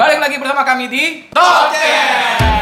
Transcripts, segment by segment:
Balik lagi bersama kami di Topcast.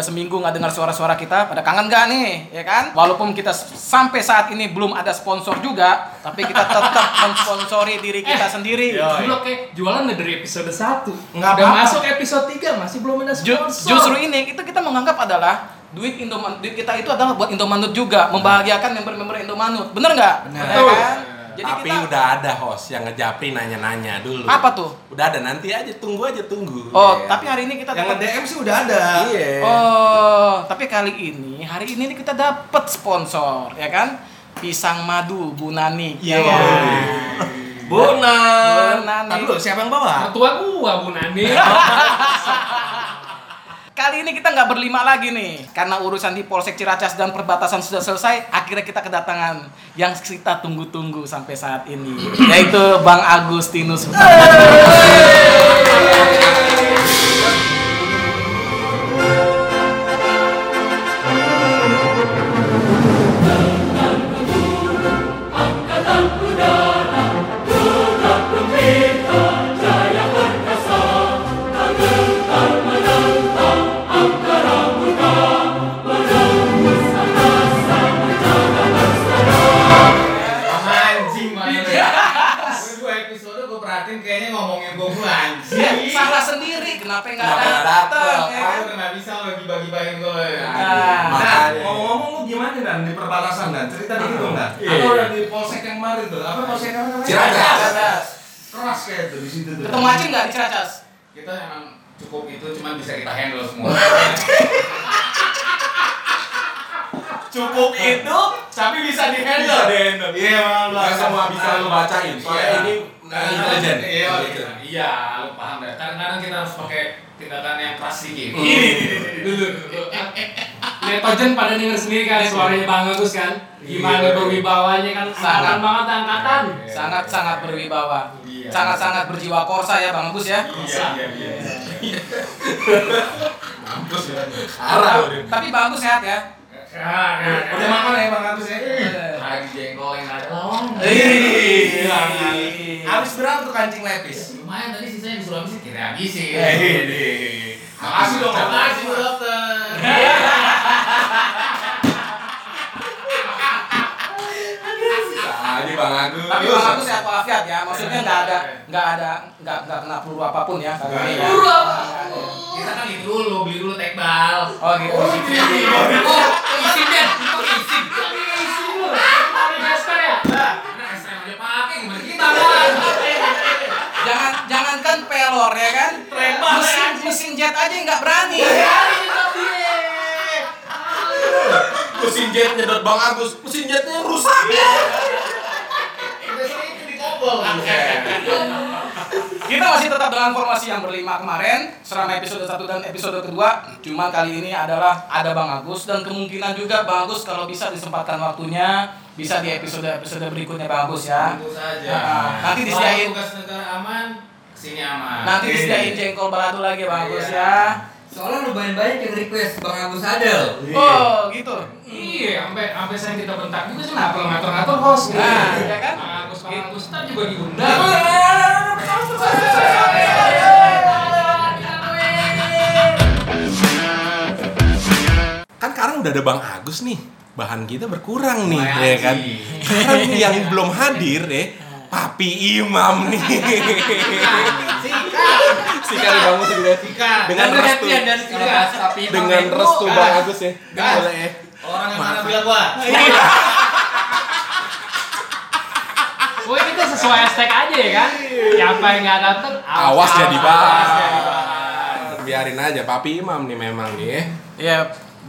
Udah seminggu nggak dengar suara-suara kita, pada kangen nggak nih, ya kan? Walaupun kita sampai saat ini belum ada sponsor juga, tapi kita tetap mensponsori diri kita sendiri. Dulu kayak jualan udah dari episode 1 Nggak Udah masuk episode 3 masih belum ada Ju- sponsor justru ini itu kita menganggap adalah duit Indomaret duit kita itu adalah buat Indomaret juga, membahagiakan member-member Indomaret. Bener nggak? Bener. Ya kan? Jadi Tapi kita udah ada host yang ngejapri nanya-nanya dulu. apa tuh? Udah ada nanti aja tunggu aja tunggu. Oh, Iya. tapi hari ini kita Yang tetap- nge-DM sih udah ada. Iya. Oh, tapi kali ini hari ini kita dapat sponsor, ya kan? Pisang madu Bu Nani. Iya. Ya kan? Bonan. Bonan. Tar dulu, siapa yang bawa? Mertua gua Bu Nani Kali ini kita nggak berlima lagi nih, karena urusan di Polsek Ciracas dan perbatasan sudah selesai. Akhirnya kita kedatangan yang kita tunggu-tunggu sampai saat ini, yaitu Bang Agustinus. Kenapa nggak Kenapa nggak datang? ya kan? Aku nggak bisa lo bagi-bagiin gue Nah. Nah, Makanya. ngomong-ngomong lu gimana dan di perbatasan dan cerita dikit dong dan. Iya. Atau udah di polsek yang kemarin tuh. Apa polsek yang namanya? Ciracas. Ciracas. Keras kayak tuh di situ tuh. Ketemu Acing nggak di Ciracas? kita emang cukup itu cuman bisa kita handle semua Cukup itu, tapi bisa di handle. Iya, malah. Nggak semua bisa lu bacain. Soalnya Iya. ini Nah, intelijen. iya Intelijen. iya lu paham deh kadang-kadang kita harus pakai tindakan yang keras sedikit Dulu Netogen pada denger sendiri kan suaranya Bang Agus kan Gimana berwibawanya kan Sangat banget angkatan Sangat-sangat berwibawa. Iya. Sangat-sangat berjiwa korsa ya Bang Agus ya. iya iya iya mampus ya. Tapi Bang Agus sehat ya. Ah, nah, Udah makan ya Bang Agus ya? lagi jengkol yang ada lawan Iya. Habis berapa tuh kancing lepis? lumayan tadi sisanya disuruh habisin. Kita habisin Makasih makasih dong, makasih Bu dokter Bang Agus. Tapi Bang Agus sehat walafiat ya. Maksudnya nggak ada nggak ada nggak nggak kena peluru apa pun ya kali ini ya. Peluru kita kan itu dulu beli dulu tekbal Oh gitu. Oh ya nah pakai gimana kita kan Jangan jangankan pelor ya kan. Mesin mesin jet aja nggak berani. Mesin jet nyedot Bang Agus. Mesin jetnya rusak. Kita sini masih tetap dengan formasi yang berlima kemarin selama episode 1 dan episode kedua. Cuma kali ini adalah ada Bang Agus dan kemungkinan juga Bang Agus kalau bisa disempatkan waktunya bisa di episode-episode berikutnya Bang Agus ya. Saja Nah, nanti disediain Kalau tugas negara aman ke sini aman nanti disediain jengkol balado lagi Bang Agus Iya. ya. Soalnya lumayan banyak yang request Bang Agus Adel. Oh, gitu. Iya, sampai sampai saya kita bentak juga kenapa lo ngatur-ngatur host Nah, ya kan? Bang Agus, Bang Agus, ntar juga diundang Kan sekarang udah ada Bang Agus nih. Bahan kita berkurang nih, ya kan? Sekarang yang belum hadir ya, Papi Imam nih. Sika Bang Agus juga. Sika Dengan Dan restu, perhatian dan Sika. Tapi dengan Bang restu Bang Agus ya. Gas. Boleh ya. orang yang mana bilang gua Oh ini tuh sesuai hashtag aja ya kan Siapa yang gak dateng Awas jadi Awas jadi bahan. Biarin aja Papi Imam nih memang nih. ya. Iya,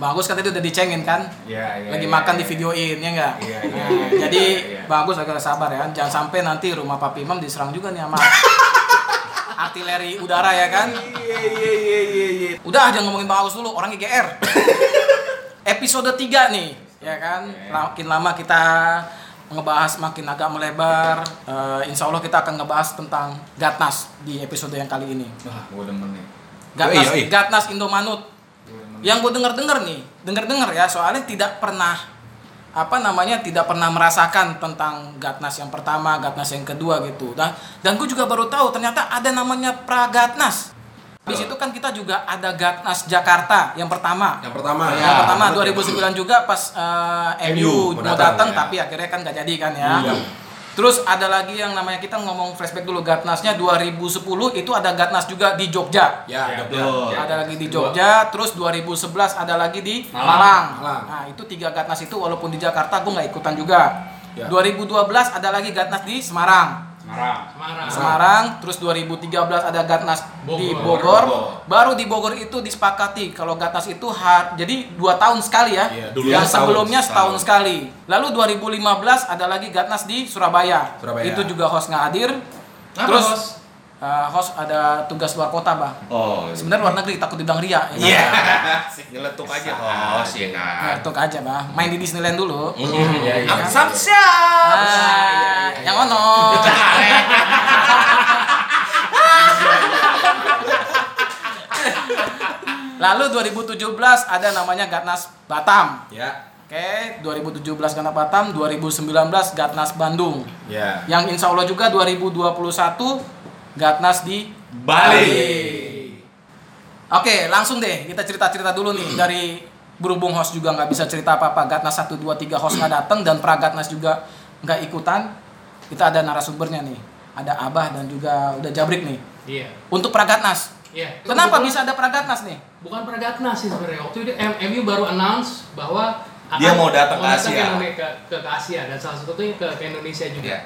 Bang Agus kan tadi udah dicengin kan? Iya, iya. Lagi iya, makan iya. di videoin ya enggak? Iya, iya. Nah, jadi Iya. Bang Agus agak sabar ya. Jangan sampai nanti rumah Papi Imam diserang juga nih sama artileri udara ya kan? Iya iya iya iya iya. Udah jangan ngomongin Bang Agus dulu, orang GR. Episode 3 nih, ya kan? Makin lama kita ngebahas makin agak melebar. Eh, insya Allah kita akan ngebahas tentang Gatnas di episode yang kali ini. Wah, gua demen nih. Gatnas, Yoi, yoi. Gatnas Indomanut. Yang gue denger-denger nih, denger-denger ya, soalnya tidak pernah apa namanya tidak pernah merasakan tentang Gatnas yang pertama, Gatnas yang kedua gitu. Dan dan gue juga baru tahu ternyata ada namanya Pragatnas. Di situ kan kita juga ada Gatnas Jakarta yang pertama. Yang pertama yang ya. pertama betul. 2009 juga pas eh, MU MU mau datang ya. tapi akhirnya kan gak jadi kan ya. Iya. Terus ada lagi yang namanya kita ngomong flashback dulu Gatnasnya 2010 itu ada Gatnas juga di Jogja. Ya, Ya, betul. betul. Ada lagi di. Jogja, terus 2011 ada lagi di Malang. Malang. Malang. Nah, itu tiga Gatnas itu walaupun di Jakarta gue nggak ikutan juga. Ya. 2012 ada lagi Gatnas di Semarang. Semarang. Semarang. Semarang, terus 2013 ada Gatnas di Bogor. Bogor. Bogor. Baru di Bogor itu disepakati kalau Gatnas itu har- jadi dua tahun sekali ya. Iya, yang setahun, sebelumnya setahun, setahun. sekali. Lalu 2015 ada lagi Gatnas di Surabaya. Surabaya. Itu juga host nggak hadir. Terus host? Eh, host ada tugas luar kota, Bah. Oh, Sebenarnya luar negeri takut dibilang ria. ya kan? Iya. Nyeletuk aja. Oh, sih Nah, kan. aja, Bah. Main di Disneyland dulu. Iya, iya. Sam siap. Ah, yang ono. Lalu 2017 ada namanya Gatnas Batam. Ya. Oke, 2017 Gatnas Batam, 2019 Gatnas Bandung. Ya. Yang insya Allah juga 2021 Gatnas di Bali. Oke, langsung deh kita cerita-cerita dulu nih dari berhubung host juga nggak bisa cerita apa-apa. Gatnas 1, 2, 3 host nggak datang dan Pragatnas juga nggak ikutan. Kita ada narasumbernya nih. Ada Abah dan juga udah Jabrik nih. Iya. Untuk Pragatnas. Iya. Kenapa Kebetulan- bisa ada Pragatnas nih? Bukan Pragatnas sih sebenarnya. Waktu itu MU baru announce bahwa akan Dia mau datang ke Asia. Ke, ke, ke, ke Asia dan salah satunya ke, ke Indonesia juga. Iya.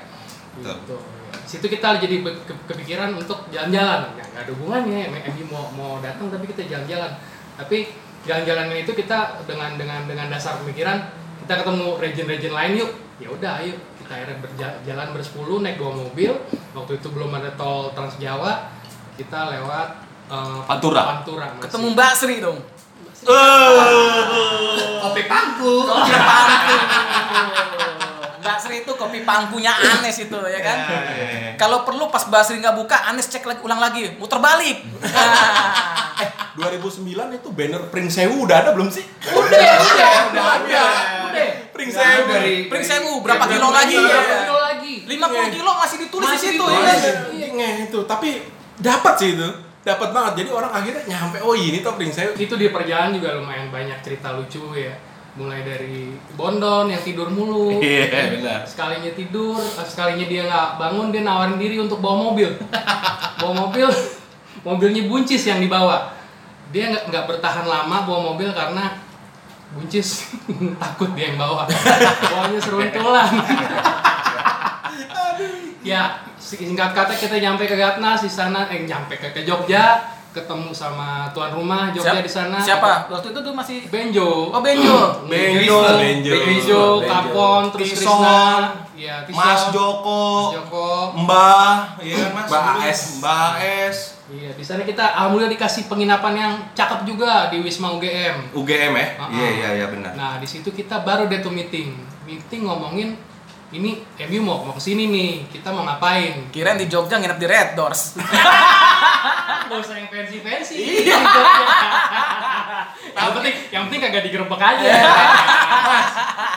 Betul. Gitu. Situ kita jadi ke- kepikiran untuk jalan-jalan. Nggak, nggak ada hubungannya MU mau mau datang tapi kita jalan-jalan. Tapi jalan-jalannya itu kita dengan dengan dengan dasar pemikiran kita ketemu region-region lain yuk. Ya udah ayo kita akhirnya berjalan bersepuluh naik dua mobil. Waktu itu belum ada tol Trans Jawa. Kita lewat eh, Pantura. Pantura masih. Ketemu Mbak Sri dong. Kopi pangku. Kopi pangku. Mbak Sri itu kopi pangkunya Anes itu ya kan. Kalau perlu pas Mbak Sri nggak buka, Anes cek lagi ulang lagi, muter balik. Nah. Eh, 2009 itu banner Prince Sewu udah ada belum sih? Udah, udah, udah, udah ada. udah. Prince Nggak, Sewu. dari Prince Sewu berapa Iya, kilo lagi? Iya, ya? berapa kilo lagi? 50 kilo masih ditulis di situ ya kan. Iya, nge itu. Tapi dapat sih itu. Dapat banget. Jadi orang akhirnya nyampe oh ini tuh Prince Sewu. Itu di perjalanan juga lumayan banyak cerita lucu ya. Mulai dari Bondon yang tidur mulu. Iya, benar. Sekalinya tidur, sekalinya dia nggak bangun dia nawarin diri untuk bawa mobil. bawa mobil, mobilnya buncis yang dibawa. Dia nggak nggak bertahan lama bawa mobil karena buncis takut dia yang bawa. Bawanya seruntulan. ya singkat kata kita nyampe ke Gatnas di sana eh nyampe ke, ke Jogja ketemu sama tuan rumah Jogja Siap- di sana Siapa? Waktu itu tuh masih Benjo Oh Benjo. Benjo, Benjo. Benjo, Benjo. Kapon, terus. Krisna ya Mas Joko. Mas Joko Mbah, iya kan Mas? Mbak AS. Mbak AS. iya di sana kita alhamdulillah dikasih penginapan yang cakep juga di Wisma UGM UGM ya? Iya, iya, iya benar. nah di situ kita baru deh tuh meeting meeting ngomongin ini MU mau mau ke sini nih kita mau ngapain kirain di Jogja nginep di Red Doors. Gak usah yang fancy fancy Iya. yang penting yang penting kagak digerebek aja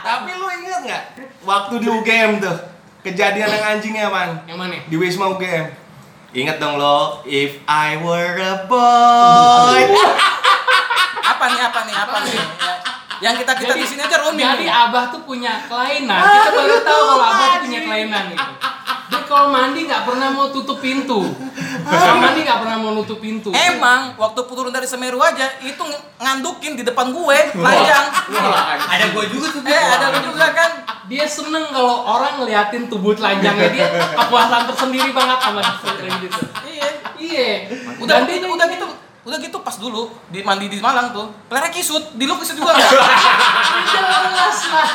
Tapi lu inget nggak waktu di UGM tuh kejadian yang anjingnya man yang mana di Wisma UGM? Ingat dong lo, if I were a boy. apa nih apa nih apa nih? Ya, Yang kita kita di sini aja roaming. Jadi nih. abah tuh punya kelainan. Kita baru tahu kalau abah tuh punya kelainan gitu. Dia kalau mandi nggak pernah mau tutup pintu. Kalau mandi nggak pernah mau nutup pintu. Emang waktu turun dari Semeru aja itu ng- ngandukin di depan gue panjang. Ada gua juga tuh. eh ada lu juga kan? Dia seneng kalau orang ngeliatin tubuh telanjangnya dia kepuasan tersendiri banget sama kayak gitu. Iya. Iya. Udah udah, udah gitu udah gitu pas dulu di mandi di Malang tuh pelernya kisut di lu kisut juga nggak jelas lah.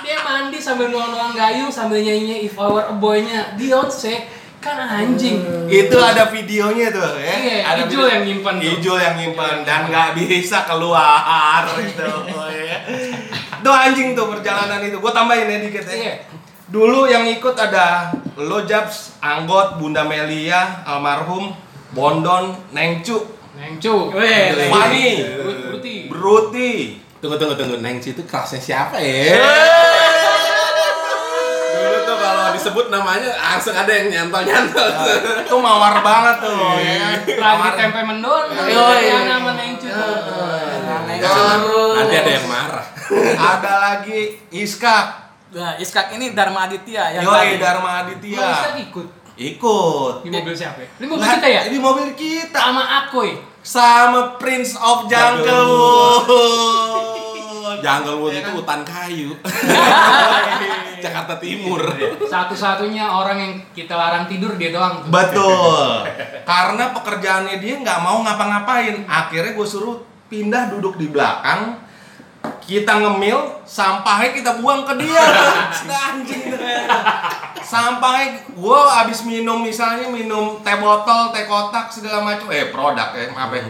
Dia mandi sambil nuang-nuang gayung sambil nyanyi If I Were a Boy-nya Beyonce kan anjing. Itu ada videonya tuh ya. Iya, ada Ijul video- yang nyimpen tuh. Ijul yang nyimpen dan nggak bisa keluar gitu ya. Tuh anjing tuh perjalanan itu. Gua tambahin ya dikit ya. Iya. Dulu yang ikut ada lo Jabs, Anggot, Bunda Melia, almarhum, Bondon, Nengcu, Nengcu. Weh, Fani, Bruti. Bruti. Tunggu tunggu tunggu, Nengci itu kelasnya siapa ya? Dulu tuh kalau disebut namanya langsung ada yang nyantol-nyantol. Itu mawar banget tuh, ya kan? Lagi tempe mendon. Yoi. Yang nama Nengcu tuh. Nanti ada yang marah. Ada lagi Iskak, Nah, Iskak ini Dharma Aditya yang Yoi tadi. Dharma Bisa Aditya. ikut. Ikut. Di mobil siapa? ya? Ini mobil Lah, kita ya? Ini mobil kita. Sama Akoy. Sama Prince of Jungle Wood. Jungle Wood itu hutan kayu. Jakarta Timur. Satu-satunya orang yang kita larang tidur dia doang. tuh. Betul. Karena pekerjaannya dia nggak mau ngapa-ngapain. Akhirnya gue suruh pindah duduk di belakang. Kita ngemil, sampahnya kita buang ke dia. Anjing. Sampahnya gue abis minum misalnya minum teh botol, teh kotak segala macam. Eh produk ya, maaf ya.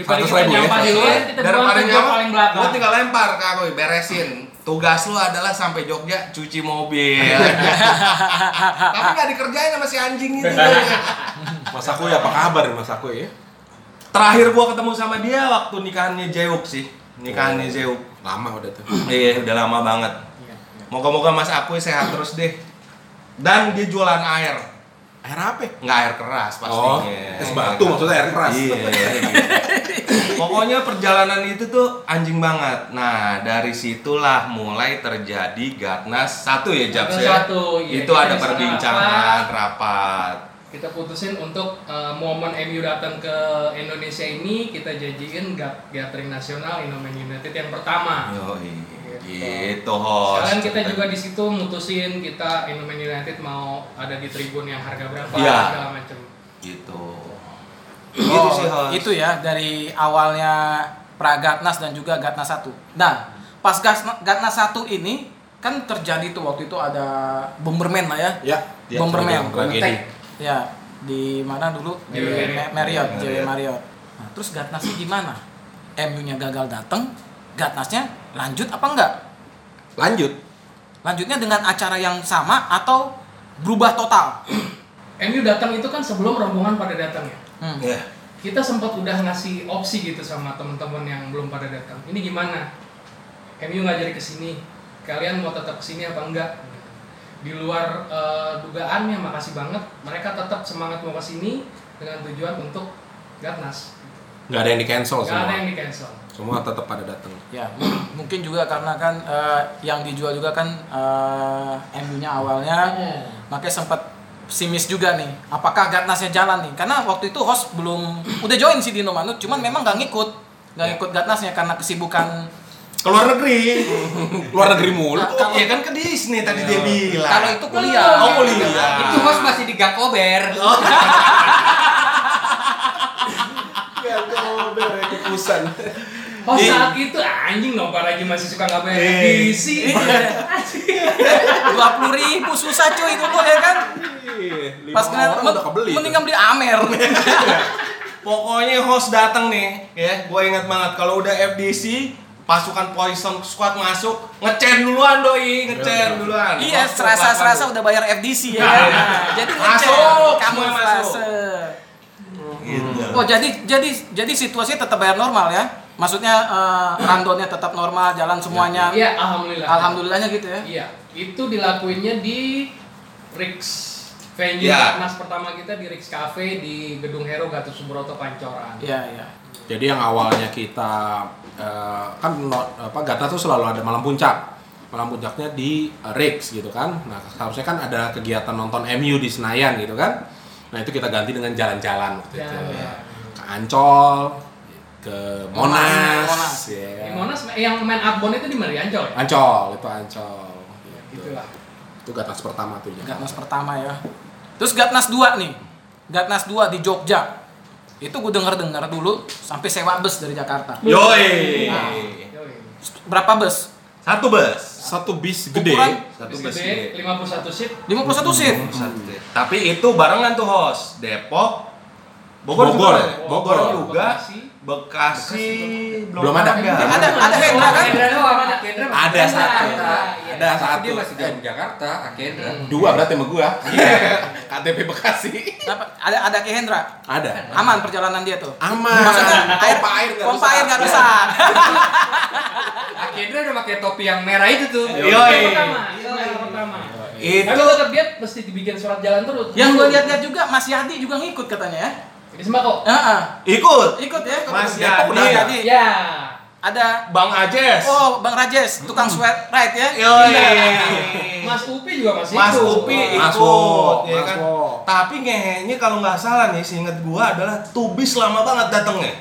Seratus kita ribu ya? Daripada paling belakang. gue tinggal lempar ke aku, beresin. Tugas lu adalah sampai Jogja cuci mobil. Tapi nggak dikerjain sama si anjing itu. Mas aku ya apa kabar Mas aku ya? Terakhir gua ketemu sama dia waktu nikahannya Jeuk sih. Nikahannya Jeuk. Lama udah tuh. Iya, udah lama banget. Iya, Moga-moga Mas aku sehat terus deh. Dan dia jualan air. Air apa? Nggak air keras Oh, pastinya. es batu maksudnya air keras. Iya. Pokoknya perjalanan itu tuh anjing banget. Nah, dari situlah mulai terjadi Gatnas satu ya Jabs Gatnas ya. satu, iya. Itu ada perbincangan rapat. Kita putusin untuk uh, momen MU datang ke Indonesia ini kita janjiin gat- gathering nasional Indomain United yang pertama. Yoi. Gitu. Gitu, host. Sekarang kita juga di situ mutusin kita Indomain United mau ada di tribun yang harga berapa Iya. segala macam. gitu. Oh, Gitu sih, host. itu ya dari awalnya Pragatnas dan juga Gatnas 1. Nah, pas Gatnas 1 ini kan terjadi tuh waktu itu ada Bomberman lah ya. Ya, Bomberman. tragedi. Ya, di mana dulu? Di Marriott, Marriott. JW Marriott. Nah, terus Gatnasnya gimana? MU-nya gagal datang, Gatnasnya lanjut apa enggak? Lanjut. Lanjutnya dengan acara yang sama atau berubah total? MU datang itu kan sebelum rombongan pada datang ya. Hmm. Ya. Kita sempat udah ngasih opsi gitu sama teman-teman yang belum pada datang. Ini gimana? MU nggak jadi ke sini. Kalian mau tetap ke sini apa enggak? Di luar eh, dugaannya, makasih banget. Mereka tetap semangat mau ke sini dengan tujuan untuk Gatnas. Nggak ada yang di cancel Gak semua. ada yang di cancel. Semua tetap pada datang. Ya, mungkin juga karena kan eh, yang dijual juga kan eh, MU-nya awalnya, makanya sempat pesimis juga nih. Apakah Gatnasnya jalan nih? Karena waktu itu host belum udah join si Dino Manut, cuman memang nggak ngikut, nggak ngikut Gatnasnya karena kesibukan. Keluar negeri. Luar negeri mulu. Nah, kalau, Iya kan ke Disney tadi dia bilang. kalau itu kuliah. Oh, kuliah. Itu host masih di Gakober. Kepusan. Oh saat itu anjing nobar lagi masih suka nggak bayar Eh. edisi. Dua puluh ribu susah cuy itu tuh ya kan. Pas kena orang udah kebeli. tuh. mendingan beli Amer. Pokoknya host datang nih, ya. Gue ingat banget kalau udah FDC pasukan Poison Squad masuk, ngecen duluan doi, ngecen duluan. iya, Host serasa tuh serasa belakang udah bayar FDC ya kan. Nah, jadi ngecek, Masuk, kamu masuk. Gitu. Oh jadi jadi jadi situasinya tetap bayar normal ya? Maksudnya eh, randonnya tetap normal, jalan semuanya. Iya, alhamdulillah. Alhamdulillahnya gitu ya. Iya, itu dilakuinnya di Rix venue Iya. Mas pertama kita di Rix Cafe di Gedung Hero Gatot Subroto Pancoran. Iya iya. Jadi yang awalnya kita eh, kan apa Gatna tuh selalu ada malam puncak. Malam puncaknya di eh, Rix gitu kan. Nah, seharusnya kan ada kegiatan nonton MU di Senayan gitu kan. Nah, itu kita ganti dengan jalan-jalan waktu itu. Jalan. Ke Ancol, ke Monas, Monas. ya. Di Monas yang main Arbon itu di mana? Di Ancol ya? Ancol, itu Ancol. Gitulah. Itu Gatnas pertama tuh. ya. Gatnas pertama ya. Terus Gatnas 2 nih. Gatnas 2 di Jogja. Itu gue denger-dengar dulu sampai sewa bus dari Jakarta. Yoi. Nah. Yoi. Berapa bus? Satu bus. Satu bis gede. Ukuran Satu Bus gede, gede. 51 seat. 51 seat. Satu deh. Tapi itu barengan tuh host. Depok, Bogor, Bogor. juga. Bogor Bogor. juga. Bekasi. Bekasi belum, Belum ada. Ada ada Hendra kan? Kendra doang ada Kendra. Ada satu. Ada Tapi satu. Dia masih jauh Jakarta, Kendra. Dua berarti sama gua. KTP Bekasi. Ada ada Ki Hendra. Ada. Aman perjalanan dia tuh. Aman. Maksudnya air pompa air nggak pompa rusak. air nggak rusak. Kendra udah pakai topi yang merah itu tuh. Yoi. Yang pertama, yang pertama. Itu tetap dia mesti dibikin surat jalan terus. Yang gue lihat-lihat juga Mas Yadi juga ngikut katanya ya. Di sembako. Heeh. ikut Ikut ya. Mas Depok Yadi. udah Yadi. Ya. Ada Bang Ajes. Oh, Bang Rajes, tukang sweat right ya? Yoi. Mas Upi juga masih Mas ikut. Upi Mas ikut, Wo, ya Mas kan? Wo. Tapi ngehenya kalau nggak salah nih, seinget gua adalah Tubis lama banget datangnya.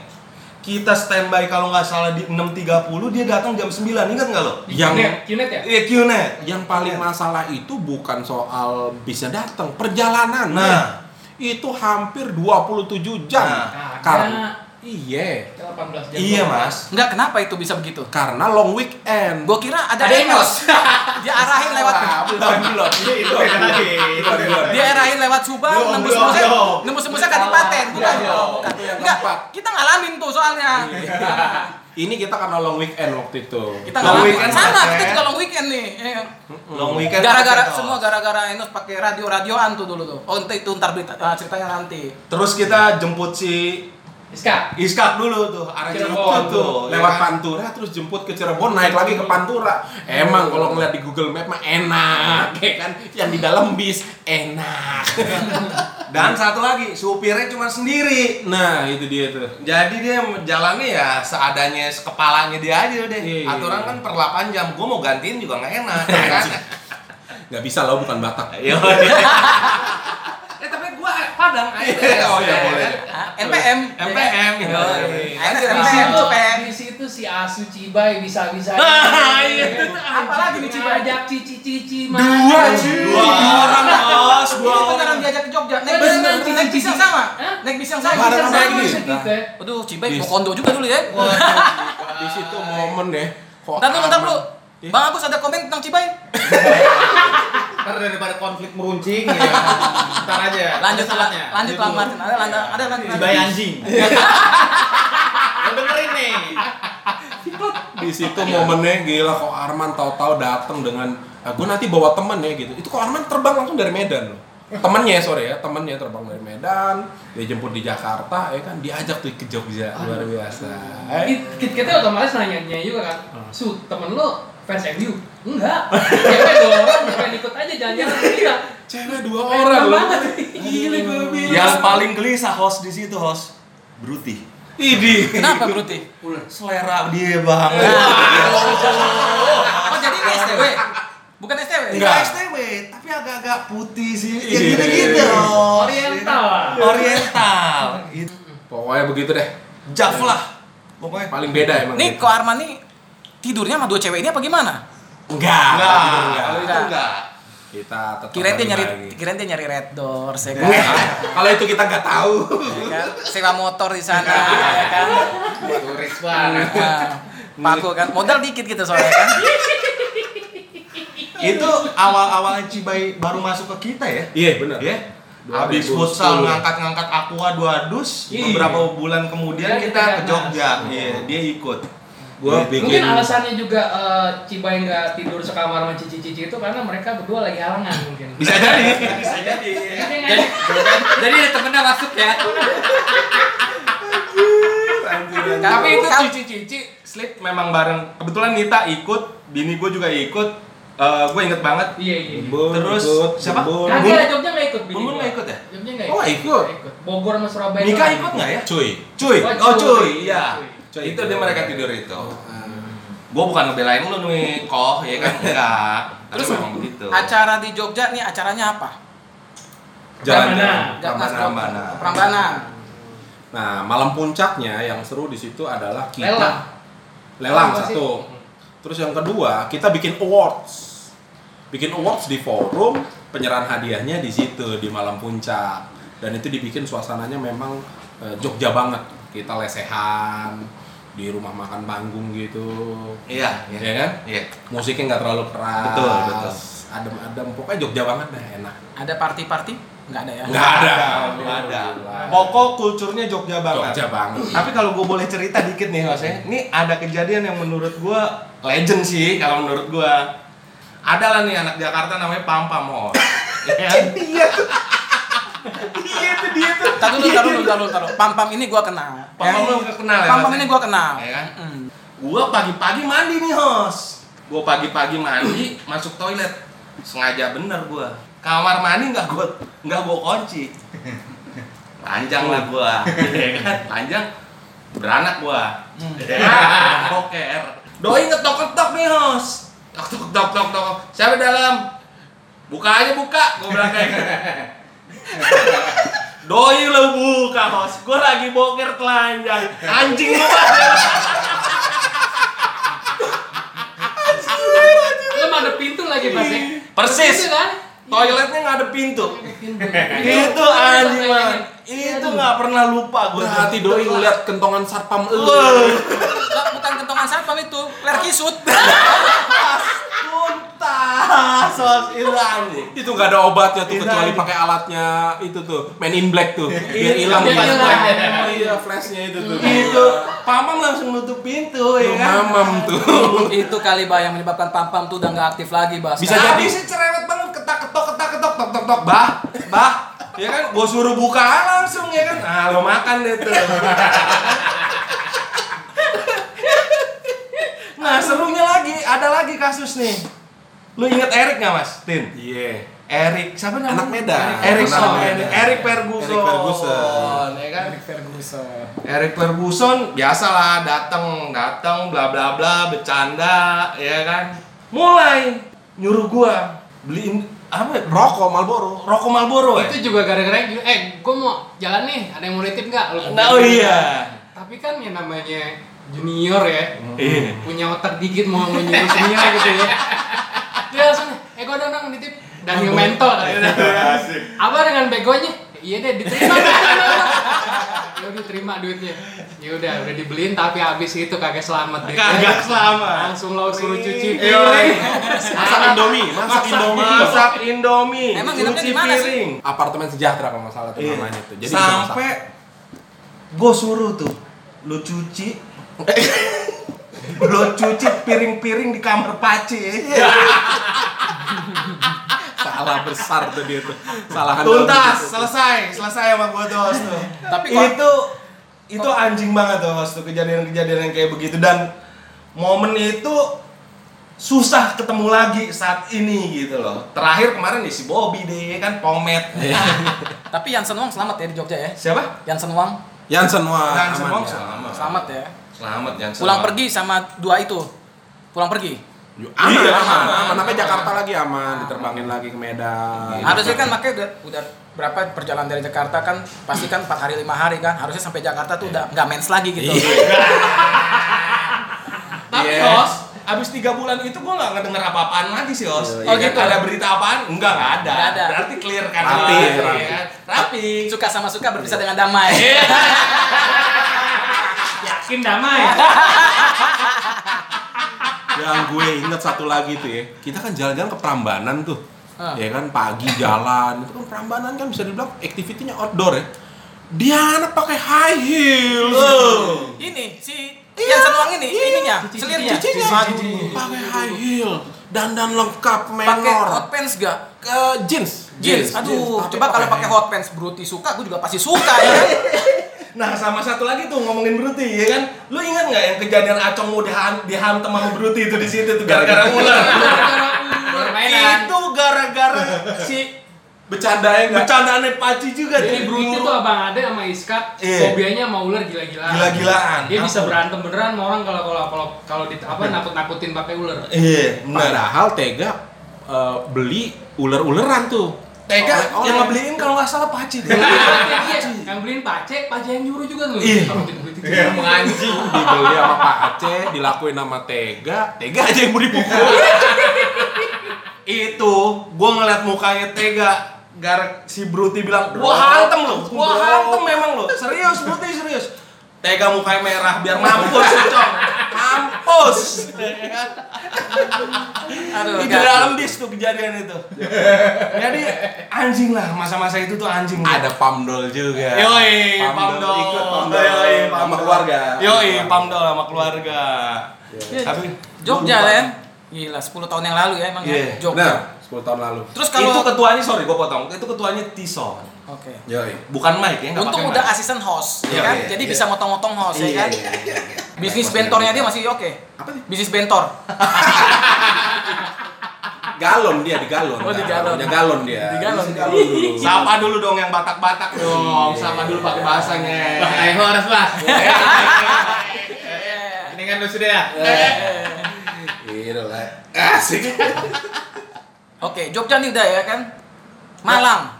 Kita standby kalau nggak salah di 6.30, dia datang jam 9, ingat nggak lo? Yang- Qnet, Qnet ya? Iya, QNet. Yang paling masalah itu bukan soal bisa datang, perjalanan. Nah. Itu hampir 27 jam. Nah. Karena iya, 18 jam. Iya, Mas. Enggak, kenapa itu bisa begitu? karena long weekend. Gue kira ada, Ada Enos. Dia arahin lewat belum belum. Itu beda lagi. dia arahin lewat Subang, nembus belum. nembus nembusnya Kadipaten, bukan? Enggak, keempat. kita ngalamin tuh soalnya. Ini kita karena long weekend waktu itu. Kita Long weekend Sama, kita juga long weekend nih. Iya. Long weekend. Gara-gara semua gara-gara Enos pakai radio-radioan tuh dulu tuh. Oh, itu, itu ntar berita, ah, ceritanya nanti. Terus kita jemput si Iska. Iskak dulu tuh, arah Cirebon Cirebon tuh tuh, ya lewat? Pantura terus jemput ke Cirebon naik lagi ke Pantura. Emang kalau ngeliat di Google Map mah enak, kayak kan? Yang di dalam bis enak. Dan satu lagi, supirnya cuma sendiri. Nah itu dia tuh. Jadi dia jalannya ya seadanya sekepalanya dia aja deh. Iya. Aturan kan per 8 jam. Gue mau gantiin juga nggak enak, ya kan? Nggak bisa lo bukan Batak. Iya. eh tapi gua Padang aja. Oh iya boleh. Ah, NPM. MPM. Yoi. Yoi. Enos Di situ, di si Asu Cibai bisa-bisa. Nah, itu tuh Apalagi nih Cibai? Ngajak cici-cici Dua, dua orang bos, dua orang. beneran diajak ke Jogja. Naik bis, naik bis yang sama. Naik bis yang Sama. Bareng ya. Aduh, Cibai mau kondo juga dulu ya. Di situ momen deh. Kok Ntar dulu, ntar Iya. Bang Agus ada komen tentang Cibai? Ntar daripada konflik meruncing ya. Ntar aja. Lanjut, Ada saatnya. lanjut Bang Martin. Ada, ada, ada lanjut. Cibai anjing. Lo dengerin nih. di situ momennya gila kok Arman tahu-tahu datang dengan ah, gue nanti bawa temen ya gitu itu kok Arman terbang langsung dari Medan loh temennya sorry ya temennya terbang dari Medan dia jemput di Jakarta ya kan diajak tuh ke Jogja luar biasa eh, Kit- Kita otomatis nanya-nanya juga kan. Hmm. Su, temen lo fans MU? Enggak. Cewek dua orang pengen ikut aja jalan-jalan sama kita. cewek dua orang loh gila gue bilang Yang paling gelisah host di situ host. Bruti. Idi Kenapa Bruti? Selera dia banget. Oh jadi ini STW? Bukan STW? Enggak STW, tapi agak-agak putih sih. Ya Iya. gitu-gitu. Oriental lah. Oriental. Itu. pokoknya begitu deh Jav lah. Pokoknya. paling beda emang Nih kok Arman nih tidurnya sama dua cewek ini apa gimana? enggak Enggak, enggak, kalau itu enggak. kita tetap Kirain dia nyari lagi. kirain dia nyari red doors ya kan? Enggak. kalau itu kita nggak tahu Ya kan? Sewa motor di sana ya kan? Turis banget. Nah, paku kan modal dikit gitu soalnya kan. Itu awal-awal Cibai baru masuk ke kita ya. iya benar Ya. Habis futsal 2010. ngangkat-ngangkat aqua dua dus, Iya. beberapa bulan kemudian Iya, kita ke. Jogja. Iya, dia ikut. Gua Mungkin bikin alasannya juga eh, Cibai nggak tidur sekamar sama cici-cici itu karena mereka berdua lagi halangan mungkin. Bisa jadi, bisa jadi. Jadi, jadi ada temennya masuk ya. Tapi itu cici-cici sleep memang bareng. Kebetulan Nita ikut, bini gue juga ikut. Eh gue inget banget. Iya iya. Bun, Terus, ikut, siapa? bun. Kagak Jogja nggak ikut. bini Bun nggak ikut ya? Jogja nggak Oh, ikut. ikut. Ikut. Bogor sama Surabaya. Nika ikut nggak ya? cuy Cuy, Oh, oh cuy. cuy, iya. Cuy. Itu dia mereka tidur itu. Gue bukan ngebelain lu nih, koh, ya kan enggak. Terus Terus memang begitu. Acara di Jogja nih acaranya apa? jalan-jalan. Prambanan. Prambanan. Nah, malam puncaknya yang seru di situ adalah kita Lelang. lelang sih? satu. Terus yang kedua, kita bikin awards. Bikin awards di forum, penyerahan hadiahnya di situ di malam puncak. Dan itu dibikin suasananya memang eh, Jogja banget. Kita lesehan di rumah makan panggung gitu. Iya, iya. Ya kan? Iya. Musiknya nggak terlalu keras. Betul, betul. Adem-adem, pokoknya Jogja banget dah, enak. Ada party-party? Nggak ada ya. Nggak ada. Nggak ada. Pokok kulturnya Jogja banget. Jogja banget. Tapi kalau gue boleh cerita dikit nih Mas ya. Ini ada kejadian yang menurut gue legend sih kalau menurut gue. Ada lah nih anak Jakarta namanya Pam Pam Mos. Ya kan? Iya Iya dia tuh. Tar dulu, tar dulu, tar dulu, tar dulu. Pam pam ini gua kenal. Pam Pam lu nggak kenal ya? Pam pam ini gua kenal. Ya kan? Mm. Gua pagi-pagi mandi nih host. Gua pagi-pagi mandi masuk toilet. Sengaja bener gua. Kamar mandi nggak gua nggak gua kunci. Panjang lah gua, ya kan? Panjang beranak gua. Ya, boker. Doi ngetok-ngetok nih host. Tok tok tok tok tok. Siapa dalam? Buka aja buka, gua bilang kayak gitu. Doi lo buka host. Gua lagi boker telanjang. Anjing lu Lu ada pintu lagi pasti. Persis. Kan? Toiletnya nggak ada pintu. Itu anjing man. Itu nggak pernah lupa gue. Berarti doi ngeliat kentongan satpam elu. Nggak, bukan kentongan satpam itu, ler kisut. Tuntas, sos itu anjing. Itu nggak ada obatnya tuh kecuali pakai alatnya itu tuh Men in Black tuh. Biar Itu hilang pas hilang. flash. Iya flashnya itu tuh. Itu pamam langsung nutup pintu ya kan. Mamam tuh. itu kali bah yang menyebabkan pam pam tuh udah nggak aktif lagi bah. Bisa Sekarang- Tapi sih cerewet banget ketak ketok ketak ketok tok tok tok bah bah ya kan gua suruh buka langsung ya kan nah lo makan deh tuh nah serunya lagi ada lagi kasus nih lu inget Erik nggak mas Tin Iya. Erik siapa namanya Anak Medan. Erik Medan. Erik Ferguson Erik Ferguson. ya kan Ferguson. Erik Ferguson biasalah datang datang bla bla bla bercanda ya kan mulai nyuruh gua beliin apa ya? Rokok Marlboro. rokok Marlboro ya Itu juga gara-gara gitu, eh gue mau jalan nih, ada yang mau nitip nggak? Lu nah oh iya Tapi kan yang namanya junior ya, Iya. punya otak dikit mau mau nyuruh senior gitu ya. Dia langsung, eh gue dong dong nitip dan yang mentol katanya. Apa dengan begonya? Iya deh diterima. ya udah terima duitnya. Ya udah udah dibeliin tapi habis itu kagak selamat deh. kagak selamat Langsung lo suruh cuci Iya. piring. Masak Indomie, masak Indomie. masak Indomie Emang cuci piring Apartemen sejahtera kalau nggak salah tuh Iya. namanya tuh. Jadi sampai gue suruh tuh lu cuci lu cuci piring-piring di kamar paci salah besar tuh dia tuh. Salahan tuntas selesai selesai sama gue tuh host tuh Tapi kok- itu itu anjing banget tuh host tuh kejadian-kejadian yang kayak begitu dan momen itu susah ketemu lagi saat ini gitu loh terakhir kemarin nih si Bobby deh kan pomet Tapi Yansen Wang selamat ya di Jogja ya. siapa Yansen Wang Jansen wah. Jansen aman Wong ya. selamat selamat ya. Selamat Jansen Pulang pergi sama dua itu. Pulang pergi. Yuk, Aman, Iya, aman, aman. aman. Sampai Jakarta lagi aman, diterbangin lagi ke Medan. Harusnya kan makanya udah, udah berapa perjalanan dari Jakarta kan pasti kan 4 hari 5 hari kan harusnya sampai Jakarta tuh udah nggak mens lagi gitu. Tapi Iya. Os, abis tiga bulan itu gua nggak ngedenger apa-apaan lagi sih Os. Iya, Oh, Iya gitu? Ada berita apaan? Enggak, nggak ada. Nggak ada. Berarti clear kan? Rapi, Iya, rapi. iya? Rapi. Suka sama suka berpisah dengan damai. Yakin damai. Yang gue inget satu lagi tuh ya, kita kan jalan-jalan ke Prambanan tuh. Ah. Ya kan pagi jalan, itu kan Prambanan kan bisa dibilang activity-nya outdoor ya. Dia anak pakai high heels. Oh. Ini si Yansen Wang ini ininya selirnya. Cicinya pakai high heel, dandan lengkap Pakai menor. hot pants gak? ke jeans. Jeans. Aduh, Tapi coba kalau pakai hot pants Bruti suka, gue juga pasti suka ya. Nah sama satu lagi tuh ngomongin Bruti ya kan, lu ingat nggak yang kejadian Acong mau dihan dihantam sama Bruti itu di situ tuh gara-gara ular? Itu gara-gara si Bercandanya enggak? bercandaannya Paci juga Jadi Bruti tuh abang Ade sama Iska, Iya. fobianya sama ular gila-gilaan. Gila-gilaan. Dia bisa berantem beneran sama orang kalau kalau kalau kalau di apa nakut-nakutin pakai ular. Iya, benar. Padahal Tega eh, beli ular-uleran tuh. Tega Oleh- yang oleh- ngebeliin kalau nggak salah Paci deh. Iya, yang beliin Pace, Pace yang nyuruh juga tuh. Iya. Taruhin Bruti tuh. Anjing. dibeli sama Pak Aceh, dilakuin sama Tega, Tega aja yang mau dipukul. itu gua ngeliat mukanya tega gara si Bruti bilang gua hantem lo gua hantem memang lo serius Bruti serius tega mukanya merah biar mampus cocok mampus. Aduh, Di dalam bis tuh kejadian itu. Jadi anjing lah masa-masa itu tuh anjing. Ada pamdol juga. Yoi, pamdol. Ikut pamdol. Yoi, sama pamdol. keluarga. Yoi, pamdol sama keluarga. Iya. Tapi Jogja ya. Gila, 10 tahun yang lalu ya emang Iya, ya. Jogja. Benar, 10 tahun lalu. Terus kalau itu ketuanya sorry gue potong. Itu ketuanya Tison. Oke. Yoi. Bukan Mike ya, Untung pakai udah mic. asisten host, Iya, ya kan? iya, Jadi iya. bisa motong-motong host, ya Iya, kan? iya, iya. Bisnis bentornya dia masih oke. Apa nih? Bisnis bentor. Galon dia di galon. Oh, di galon. Punya galon dia. Di galon. Di galon dulu. Sapa dulu dong yang Batak-Batak dong. Sapa dulu pakai bahasanya. Harus bah. Iya. Ini kan lu sudah ya. Gitu lah. Asik. Oke, Jogja nih udah ya kan? Malang.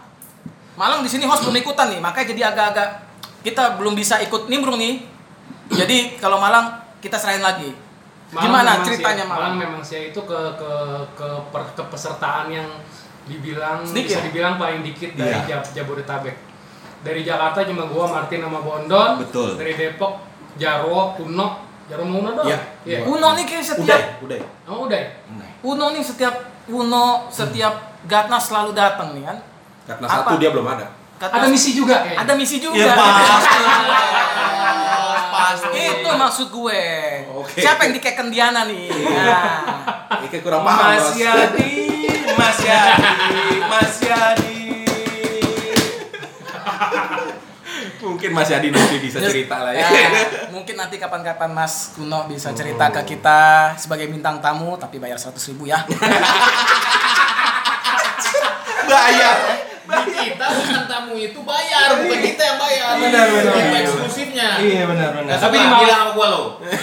Malang di sini host belum ikutan nih, makanya jadi agak-agak kita belum bisa ikut nimbrung nih. Jadi kalau Malang kita serahin lagi. Malang Gimana ceritanya sih, Malang? memang sih itu ke ke ke per- kepesertaan yang dibilang Sedikit. bisa dibilang paling dikit dari. Jab- Jabodetabek. Dari Jakarta cuma gua Martin sama Bondon. Betul. Dari Depok Jarwo, Kuno, Jarwo sama Uno doang. Iya. Iya. Uno nih kayak Udah, setiap udah. Oh, udah. ya? Uno nih setiap Uno setiap Gatnas selalu datang nih kan. Karena Apa? satu dia belum ada. Gatnas- Ada misi juga kayaknya. ada misi juga. Iya, pasti. Pasti. Itu maksud gue. Oke. Siapa yang dikeken Diana nih? Nah. Ini kurang paham. Mas. Yadi, Mas Yadi, Mas Yadi. Mungkin Mas Yadi nanti bisa cerita lah ya. Ya, mungkin nanti kapan-kapan Mas Kuno bisa cerita ke kita sebagai bintang tamu tapi bayar 100 ribu ya. Bayar. Di kita bukan tamu itu bayar, bukan kita yang bayar. Benar, benar. Kita eksklusifnya. Iya benar benar. Nah, Tapi di Malang- bilang sama gua lo.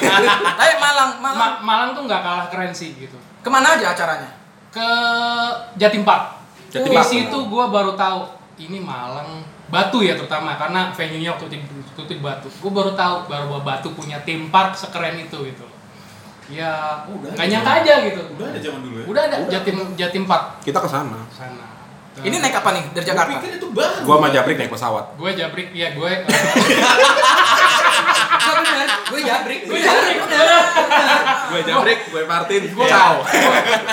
Tapi Malang, Malang Ma- Malang tuh nggak kalah keren sih gitu. ke mana aja acaranya? Ke Jatim Park. Jatim Di Park, situ gua baru tahu ini Malang Batu ya terutama karena venue-nya waktu itu, waktu itu di Batu. Gua baru tahu baru Batu punya tim park sekeren itu gitu. Ya, Udah nggak nyangka aja gitu. Udah ada zaman dulu ya. Udah ada Jatim Jatim Park Kita ke sana. sana. Ini naik apa nih dari Gua Jakarta? pikir itu baru. Gua sama Jabrik naik pesawat. gue jabrik ya gue gue jabrik. Gue jabrik. Gue Jabrik, gue Martin. Ciao.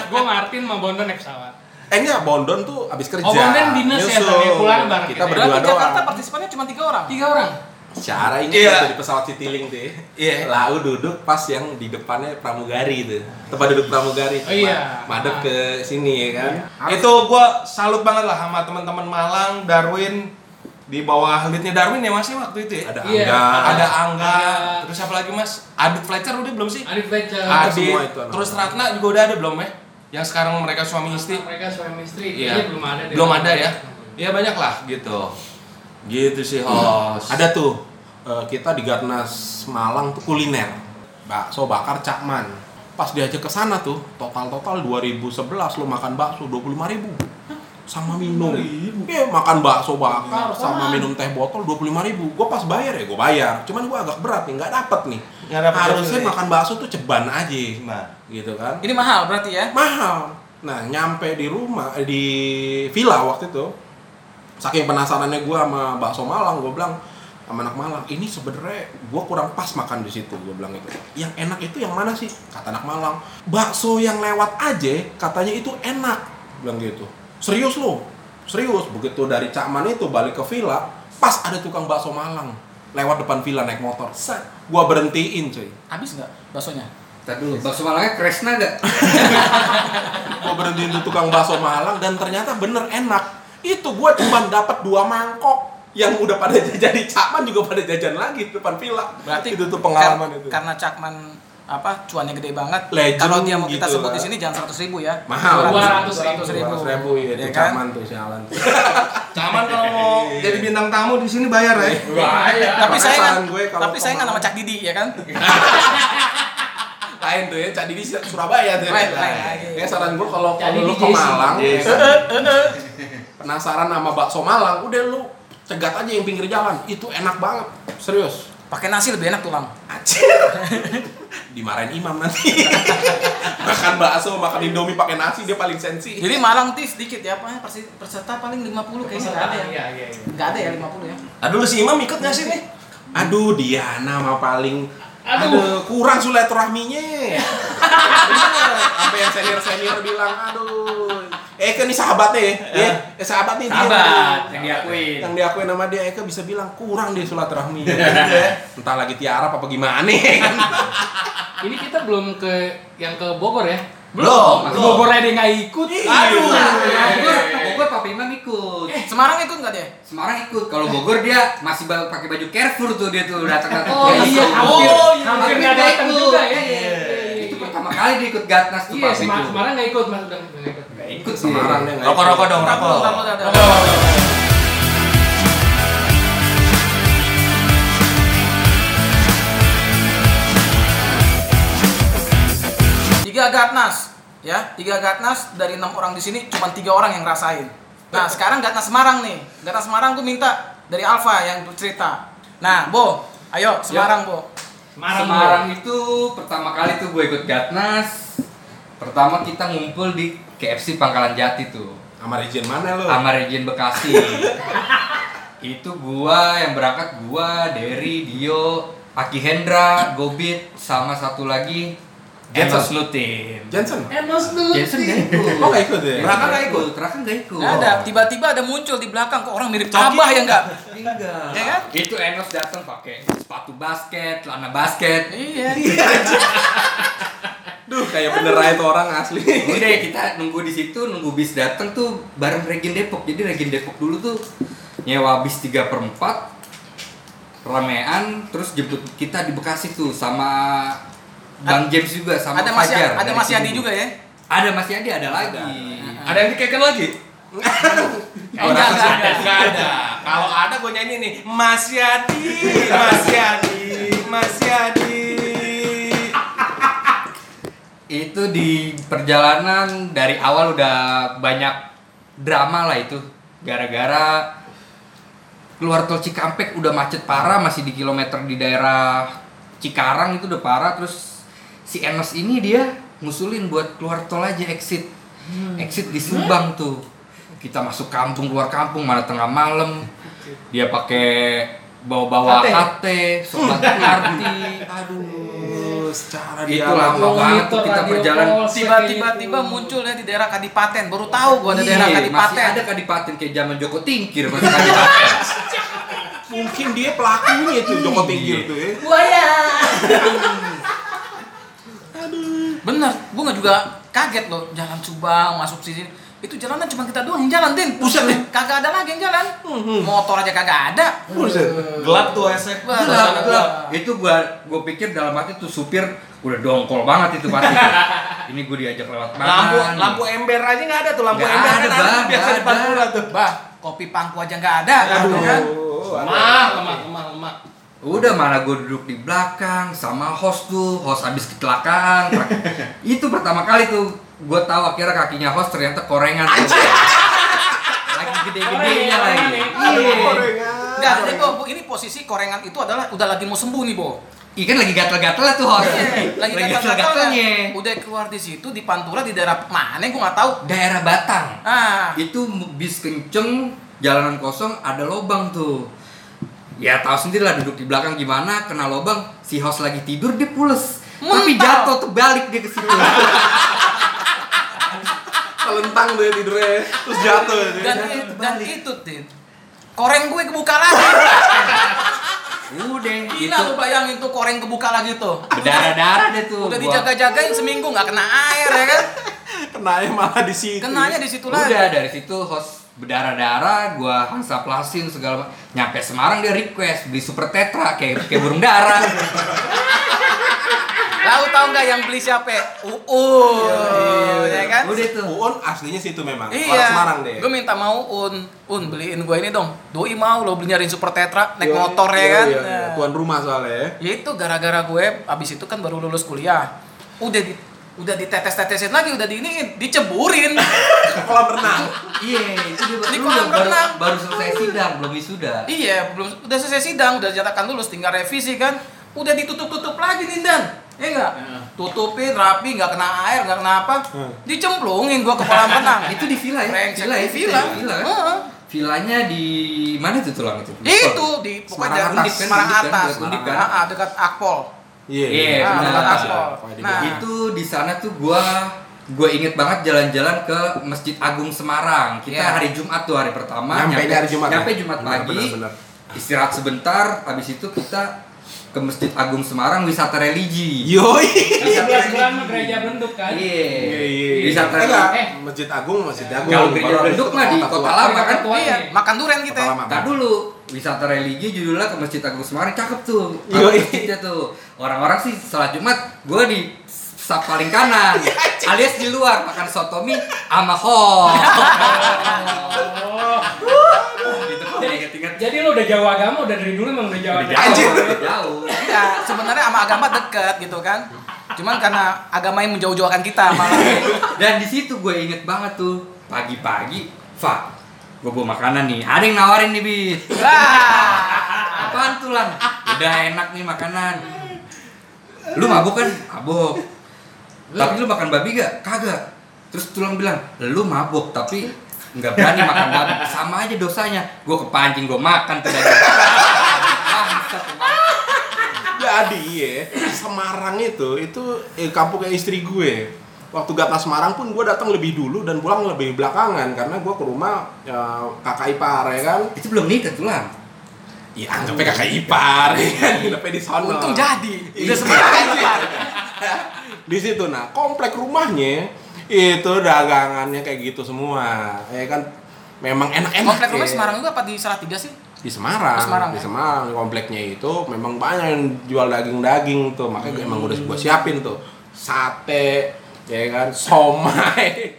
gue Martin sama Bondo naik pesawat. Eh enggak, Bondon tuh abis kerja. Oh, Bondon dinas ya, Nyusul. pulang bareng Kita kita. berdua Berarti doang. Jakarta partisipannya cuma tiga orang. Tiga orang. Cara ini Iya. waktu di pesawat Citiling tuh. Iya. Lalu duduk pas yang di depannya pramugari tuh. Tempat duduk pramugari. Oh iya. Madep ke sini ya kan. Itu gua salut banget lah sama teman-teman Malang, Darwin di bawah leadnya Darwin ya masih waktu itu ya. Ada Iya. Angga. Ada Angga, Ada- terus siapa lagi Mas? Adit Fletcher udah belum sih? Adit Fletcher. Adit, semua itu terus Ratna juga udah ada belum ya? Yang sekarang mereka suami istri. Mereka suami istri. Iya. Kayaknya belum ada. deh. Belum ada ya? Iya banyak lah gitu. Gitu sih host. Ada tuh eh, kita di Garnas Malang tuh kuliner. Bakso bakar Cakman. Pas diajak ke sana tuh, total-total 2011 lo makan bakso 25.000 sama minum. Iya, makan bakso bakar sama minum teh botol 25.000 Gue pas bayar ya, gue bayar. Cuman gue agak berat nih, nggak dapet nih. Nggak dapet Harusnya hasilnya. makan bakso tuh ceban aja, Nah, gitu kan. Ini mahal berarti ya? mahal. Nah, nyampe di rumah eh, di villa waktu itu, saking penasarannya gue sama bakso Malang, gue bilang sama anak Malang, ini sebenarnya gue kurang pas makan di situ, gue bilang itu. Yang enak itu yang mana sih? Kata anak Malang, bakso yang lewat aja katanya itu enak, bilang gitu. Serius lo? Serius. Begitu dari Cakman itu balik ke villa, pas ada tukang bakso Malang lewat depan villa naik motor, set, gue berhentiin cuy. Habis nggak baksonya? Tadi dulu, bakso Malangnya Kresna gak? gue berhentiin di tukang bakso Malang dan ternyata bener enak itu gue cuma dapat dua mangkok yang udah pada jajan di Cakman juga pada jajan lagi di depan villa Berarti itu tuh pengalaman kar- itu Karena Cakman apa cuannya gede banget. Kalau dia mau kita gitu sebut lah. di sini jangan 100 ribu ya. mahal 200 ribu. 200 ribu ya, itu Ya kan? Cakman tuh sialan Caman kalau mau jadi bintang tamu di sini bayar ya. Tapi saya gue kalau tapi saya nggak nama Cak Didi ya kan? lain tuh ya Cak Didi Surabaya tuh Lain, lain lagi. ya saran gue kalau kalau lu ke. Malang ya kan, penasaran sama bakso Malang udah lu cegat aja yang pinggir jalan itu enak banget serius Pakai nasi lebih enak tuh, Lam. dimarahin imam nanti makan bakso makan indomie pakai nasi dia paling sensi Jadi Malang tuh sedikit ya, apa persi- peserta paling 50 kayaknya nggak ada ya. Iya, iya, iya. Nggak ada ya 50 ya. Aduh lu si Imam ikut nggak sih nih? aduh Diana mah paling Aduh, kurang silaturahminya. Sampai yang senior-senior bilang, aduh. Eka nih sahabatnya ya. Ya, eh, sahabat nih dia. Sahabat, yang diakuin. Yang diakuin nama dia Eka bisa bilang kurang dia silaturahmi. Entah lagi tiarap apa gimana. Ini kita belum ke yang ke Bogor ya? Belum. Bogor yang nggak ikut. Aduh. Bogor, Bogor Pak Imam ikut. Semarang ikut nggak dia? Semarang ikut. Kalau Bogor dia masih ba- pakai baju Carrefour tuh dia tuh datang-datang. Oh Dia iya, Oh, iya. hampir Hampir nggak datang juga ya. Iya, iya, Itu iya. pertama kali dia ikut Gatnas tuh Iya, Pak. Semarang nggak ikut, Mas. Udah nggak ikut. Nggak ikut sih. Semarang Rokok rokok dong, Rokok, rokok. rokok, Tiga Gatnas, ya, tiga Gatnas dari enam orang di sini cuma tiga orang yang ngerasain. Nah sekarang Gatnas Semarang nih, Gatnas Semarang gue minta dari Alfa yang cerita. Nah, Bo, ayo Semarang Bo. Semarang, itu pertama kali tuh gue ikut Gatnas. Pertama kita ngumpul di KFC Pangkalan Jati tuh. Sama region mana lo? sama Regin Bekasi itu gua yang berangkat gua Derry Dio Aki Hendra Gobit sama satu lagi Jensen. Enos Lutin Johnson. Enos tuh. Jensen gak ikut Oh, nggak ikut ya? Raka gak ikut Raka gak ikut Nggak ada, tiba-tiba ada muncul di belakang kok orang mirip Abah ya enggak? enggak Ya kan? itu Enos datang pakai sepatu basket celana basket Iya. Duh, kayak bener aja tuh orang asli. udah kita nunggu di situ nunggu bis datang tuh bareng Regin Depok jadi Regin Depok dulu tuh nyewa bis 3 per 4 ramean terus jemput kita di Bekasi tuh sama Bang James juga sama Ada Mas Fajar ada Mas Yadi juga ya? ada Mas Yadi ada lagi Ada yang dikeken lagi? Enggak, enggak, enggak. Nggak ada. Kalau ada gue nyanyi nih, Mas Yadi, Mas Yadi, Mas Yadi. itu di perjalanan dari awal udah banyak drama lah itu gara-gara keluar tol Cikampek udah macet parah masih di kilometer di daerah Cikarang itu udah parah terus si Enos ini dia ngusulin buat keluar tol aja exit. Exit di Subang tuh. Kita masuk kampung keluar kampung mana tengah malam. Dia pakai bawa-bawa Hate. HT, sholat arti, Aduh, secara itu dia lama Oh, banget itu kita berjalan. Tiba-tiba tiba muncul ya di daerah Kadipaten. Baru tahu gua ada daerah Iya, Kadipaten. Masih ada kadipaten kayak zaman Joko Tingkir masih kadipaten. mungkin dia pelakunya itu Joko Tingkir tuh ya. Bener, gua nggak juga kaget loh jalan Subang masuk sini. Itu jalanan cuma kita doang yang jalan, Din. Buset, Din. Kagak ada lagi yang jalan. Motor aja kagak ada. Buset. Gelap tuh esek. Gelap, suasana gelap. Itu gua gua pikir dalam hati tuh supir udah dongkol banget itu pasti. Ini gua diajak lewat mana? Lampu nih? lampu ember aja nggak ada tuh lampu Nggak ember ada, kan ada biasa di Pantura tuh. Bah, kopi pangku aja nggak ada. Aduh. kan? Lemah, lemah, lemah, lemah. Udah mana gue duduk di belakang sama host tuh, host habis kecelakaan. itu pertama kali tuh gue tahu akhirnya kakinya host ternyata korengan. tuh. lagi gede-gedenya lagi. korengan. Iya. Nggak, jadi Bo, Bu, ini posisi korengan itu adalah udah lagi mau sembuh nih, Bo. Iya kan lagi gatel-gatel tuh host. Iya, lagi gatal-gatalnya. gatel-gatelnya. Udah keluar di situ di Pantura di daerah mana gua nggak tahu. Daerah Batang. Ah, Itu bis kenceng, jalanan kosong, ada lobang tuh. Ya tahu sendiri lah duduk di belakang gimana, kena lobang, si host lagi tidur dia pules. Tapi Mental. jatuh terbalik dia ke situ. Kelentang tuh ya tidurnya. Terus jatuh dia. dan, dan itu, Tin. Koreng gue kebuka lagi. Udah, Gila itu lu bayangin tuh koreng kebuka lagi tuh. berdarah-darah deh tuh. Udah dijaga-jagain seminggu nggak kena air ya kan? Kenanya malah di situ. Kenanya di situ lagi. Udah dari situ host berdarah-darah, gua hansaplasin segala ma- nyampe Semarang dia request beli super tetra kayak kayak burung dara. Tahu tahu nggak yang beli siapa? Uun, ya kan? Udah tuh. Uun aslinya situ memang. Orang Iya. Semarang deh. Gue minta mau Un, Un beliin gue ini dong. Doi mau lo beli nyariin super tetra naik Iya, motor ya iya, kan. iya, iya. Tuan rumah soalnya ya. Ya itu gara-gara gue abis itu kan baru lulus kuliah. Udah di udah ditetes-tetesin lagi, udah diiniin, diceburin. Kolam renang. Iya, itu Di kolam baru, renang. baru selesai sidang, belum wisuda. iya, belum udah selesai sidang, udah dinyatakan lulus, tinggal revisi kan. Udah ditutup-tutup lagi Nindan. Ya enggak? Tutupin rapi, nggak kena air, nggak kena apa. Hmm. Dicemplungin gua ke kolam renang. Itu di villa ya? Brengsek, Villa ya? di villa. Di villa. kan? Heeh. Villanya di mana tuh tulang itu? Itu di Semarang pokoknya atas. di Semarang kan? atas. Undip kan? Ah, ah, dekat Akpol. Iya. Iya, Ah, benar. tempat aspal. Kayak di Nah, itu di sana tuh gua gue inget banget jalan-jalan ke Masjid Agung Semarang. Kita Iya. hari Jumat tuh hari pertama. Nyampe di hari Jumat ya? Nyampe Jumat Benar, pagi. benar, benar. Istirahat sebentar. Habis itu kita ke Masjid Agung Semarang wisata religi. Yoi. Wisata mah gereja Belenduk kan. Iya. Wisata Enggak, religi. Eh. Masjid Agung, Masjid Agung. Kalau gereja itu mah di Kota. Lama kan. Iya, nih. makan durian kita. Ntar dulu wisata religi judulnya ke Masjid Agung Semarang cakep tuh. Yoi. Masjidnya tuh. Orang-orang sih sholat Jumat, gue di sap paling kanan alias di luar makan sotomi sama ho itu jadi inget-inget Jadi lo udah jauh agama udah dari dulu emang udah jauh agama. Anjir. jauh Iya, sebenarnya sama agama deket gitu kan. Cuman karena agama yang menjauh-jauhkan kita malah. dan di situ gue inget banget tuh pagi-pagi Fa gue bawa makanan nih. Ada yang nawarin nih bi. Wah. apaan tuh lang? Udah enak nih makanan. Lu mabuk kan? Mabuk. Tapi lu makan babi gak? Kagak. Terus tulang bilang lu mabuk tapi nggak berani makan babi. Sama aja dosanya. Gue kepancing gue makan tuh emang. Jadi ya, Semarang itu itu eh, kampungnya istri gue. Waktu Gatna Semarang pun gue datang lebih dulu dan pulang lebih belakangan karena gue ke rumah ya, kakak ipar ya kan. itu belum nikah tulang Iya, anggapnya kakak ipar ya kan. Hidupnya di sana. Untung jadi. Iya. Udah sebenarnya. di situ nah komplek rumahnya itu dagangannya kayak gitu semua ya kan memang enak-enak Komplek rumah ya. Semarang juga apa di Salatiga sih? di Semarang, Di Semarang, di ya? Semarang kompleknya itu memang banyak yang jual daging-daging tuh makanya gue emang udah gue siapin tuh sate ya kan somai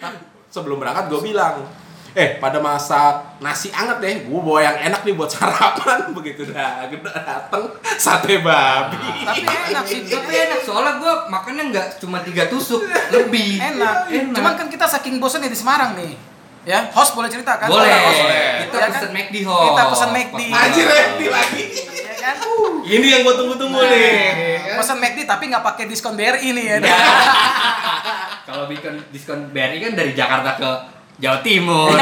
sebelum berangkat gue bilang eh pada masak nasi anget deh gue bawa yang enak nih buat sarapan begitu dah udah dateng sate babi Tapi enak sih. tapi enak soalnya gue makannya nggak cuma tiga tusuk lebih Enak. enak. Cuman kan kita saking bosannya di Semarang nih. Ya, host boleh cerita kan? boleh Host. kita Ya kan? pesen McD ho Kita pesen McD. Anjir, McD lagi. Ya kan? ini yang gue tunggu-tunggu nih Pesan McD tapi nggak pakai diskon BRI nih ya. kalau diskon diskon BRI kan dari Jakarta ke Jawa Timur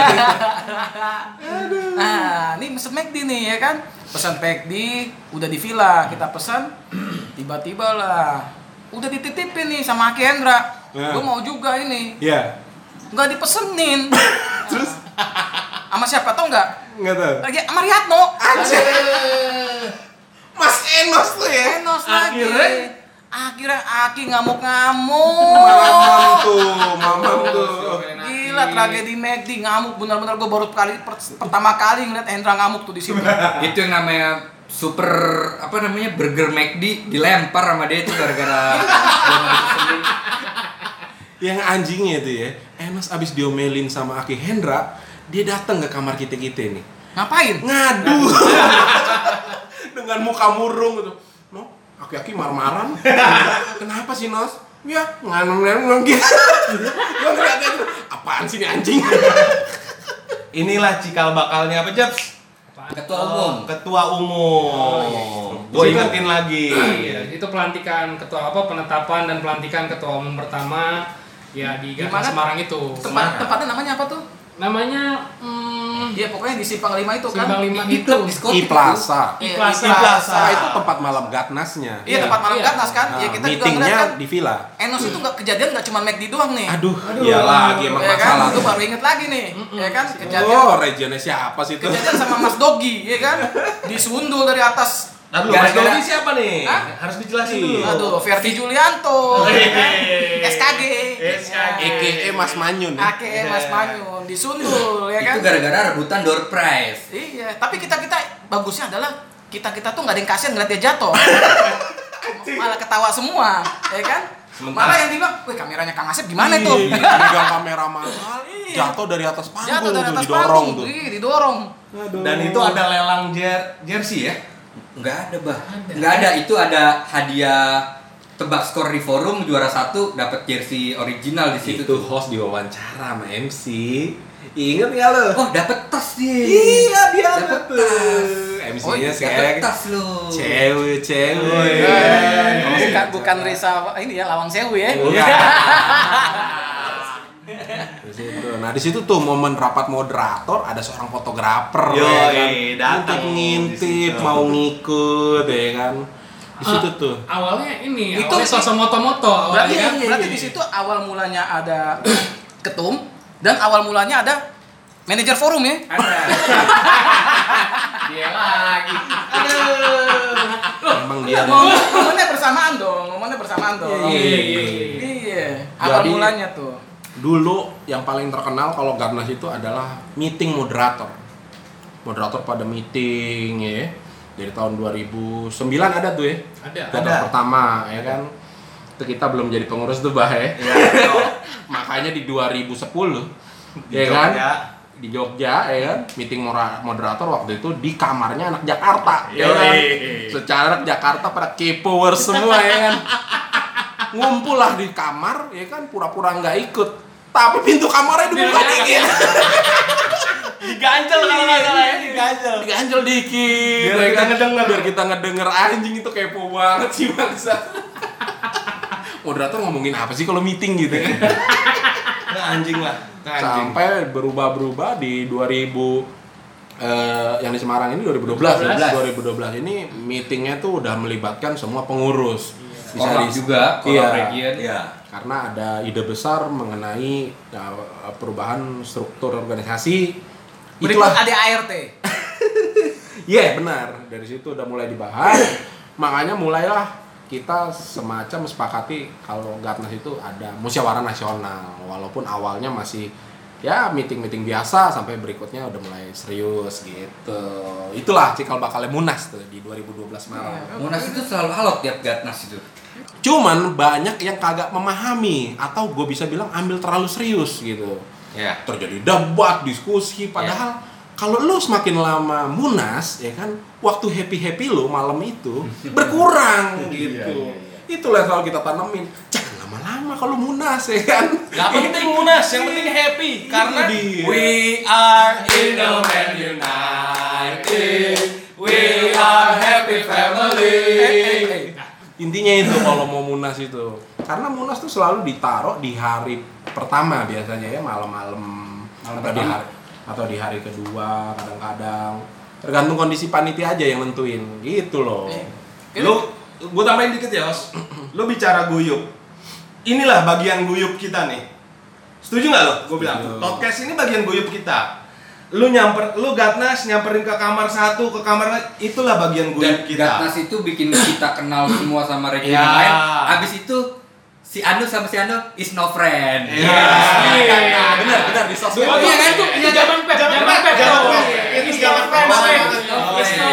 Nah, ini pesen McD nih ya kan. Pesan McD udah di villa, kita pesan tiba-tiba lah udah dititipin nih sama Aki Hendra. Ya. Gue mau juga ini. ya Nggak dipesenin. terus Sama siapa tau nggak? nggak tahu Lagi sama Riyadno. Anjir. Mas Enos tuh ya Enos lagi. Akhirnya? Akhirnya Aki ngamuk-ngamuk. mamam tuh mamam tuh Gila tragedi McD ngamuk bener-bener gue baru kali per- pertama kali ngeliat Hendra ngamuk tuh di situ. itu yang namanya super apa namanya burger McD dilempar sama dia itu gara-gara. yang anjingnya itu ya Enos abis diomelin sama Aki Hendra dia datang ke kamar kita kita nih. Ngapain? ngadu. Dengan muka murung gitu. No aki-aki marah-marah kenapa sih Nos? Ya nganong-nganong gitu. Gua ngeliatnya tuh apaan sih ini anjing? Inilah cikal bakalnya apa Japs? ketua umum. Ketua umum. Gue ingetin lagi. Iya, itu pelantikan ketua apa penetapan dan pelantikan ketua umum pertama ya di mana? Semarang itu. Tempat tempatnya namanya apa tuh? Namanya hmm, Iya pokoknya di Simpang 5 itu kan. Simpang Lima Di itu. diskotik I Plaza Iya, Plaza. I Plaza. Nah, itu tempat malam gatnasnya Iya tempat malam Iya. Gatnas kan. Nah, ya kita juga ngeliat kan. di villa Enos itu nggak kejadian nggak cuma McD doang nih. aduh, iya lagi emang ya kan, masalah gue baru inget lagi nih, ya kan, kejadian oh regionnya siapa sih itu kejadian sama Mas Dogi, ya kan, disundul dari atas. Aduh, Mas Gara-gara- Dogi siapa nih? Hah? Harus dijelasin Iya. dulu. Aduh, Ferdi Julianto, SKG, EKE Mas Manyun ya? AKE Mas Manyun, disundul, ya kan. itu gara-gara rebutan door prize Iya, tapi kita kita bagusnya adalah kita kita tuh nggak ada yang kasihan ngeliat dia jatuh, malah ketawa semua, ya kan. Malah yang dibilang, wih kameranya Kang Asep gimana tuh? Iya, megang kamera mahal Iya. jatuh dari atas panggung Jatuh dari tuh atas didorong panggung, tuh didorong. Dan itu ada lelang jer jersey ya? Nggak ada bah. Nggak ada. Itu ada hadiah tebak skor di forum juara satu dapat jersey original di situ itu tuh. host diwawancara sama MC inget nggak lo oh dapat tas dia iya dia Dapet tuh. Tas. MC-nya dapat sekarang tas lu. Cewek cewek. Oh, bukan bukan Risa ini ya Lawang Sewu ya. Iya. Di situ. Nah di situ tuh momen rapat moderator ada seorang fotografer Yoi, ya kan. datang ngintip mau ngikut ya kan Di situ tuh. Awalnya ini, Itu- awalnya sosok moto-moto Berarti kan. berarti di situ awal mulanya ada ketum dan awal mulanya ada manajer forum ya. Ada. Dia lagi. Emang dia Ngomongnya bersamaan dong, ngomongnya bersamaan dong. Iya, iya, iya. Iya, awal mulanya tuh. Dulu yang paling terkenal kalau Garnas itu adalah meeting moderator. Moderator pada meeting ya. Dari tahun 2009 ada tuh ya. Ada. Ada. pertama ya kan. Itu kita belum jadi pengurus tuh bah ya. Iya. Makanya di 2010 Di ya kan Jogja. di Jogja ya kan meeting moderator waktu itu di kamarnya anak Jakarta ya kan secara anak Jakarta pada kepowers semua ya kan ngumpul lah di kamar ya kan pura-pura nggak ikut tapi pintu kamarnya dibuka dikit Diganjel kalau nggak salah ya, diganjel. diganjel dikit Biar ya kita kan? ngedenger. biar kita ngedenger anjing itu kepo banget sih bangsa moderator ngomongin apa sih kalau meeting gitu kan Nah, anjing lah. Anjing. sampai berubah-berubah di 2000 eh, yang di Semarang ini 2012 2012 ini meetingnya tuh udah melibatkan semua pengurus Orang di- juga, iya, region. Iya. karena ada ide besar mengenai ya, perubahan struktur organisasi Berikut itulah ada ART. Iya benar dari situ udah mulai dibahas makanya mulailah kita semacam sepakati kalau Garnas itu ada musyawarah nasional walaupun awalnya masih ya meeting-meeting biasa sampai berikutnya udah mulai serius gitu. Itulah cikal bakalnya Munas tuh di 2012 Maret Munas itu selalu alot tiap Gatnas itu. cuman banyak yang kagak memahami atau gue bisa bilang ambil terlalu serius gitu. Ya. terjadi debat diskusi padahal kalau lu semakin lama munas ya kan waktu happy happy lu malam itu berkurang gitu. itulah yang selalu kita tanemin lama-lama kalau munas ya kan Gak penting munas, yang penting happy. Karena dia. we are Indoman United. We are happy family. intinya itu kalau mau munas itu karena munas tuh selalu ditaruh di hari pertama biasanya ya malam-malam atau di hari atau di hari kedua kadang-kadang tergantung kondisi panitia aja yang nentuin gitu loh Lu, gue tambahin dikit ya, Os. Lu bicara guyup. Inilah bagian guyup kita nih. Setuju nggak lo? Gue bilang, podcast ini bagian guyup kita. Lu nyamper, lu Gatnas nyamperin ke kamar satu, ke kamar itulah bagian Dan guyup kita. Gatnas itu bikin kita kenal semua sama region Ya. yang lain. Abis itu si Anu sama si Anu is no friend. Iya. benar benar di sosmed Oh iya kan tuh, iya zaman pep, zaman pep. Zaman pep. Itu zaman pep. It's no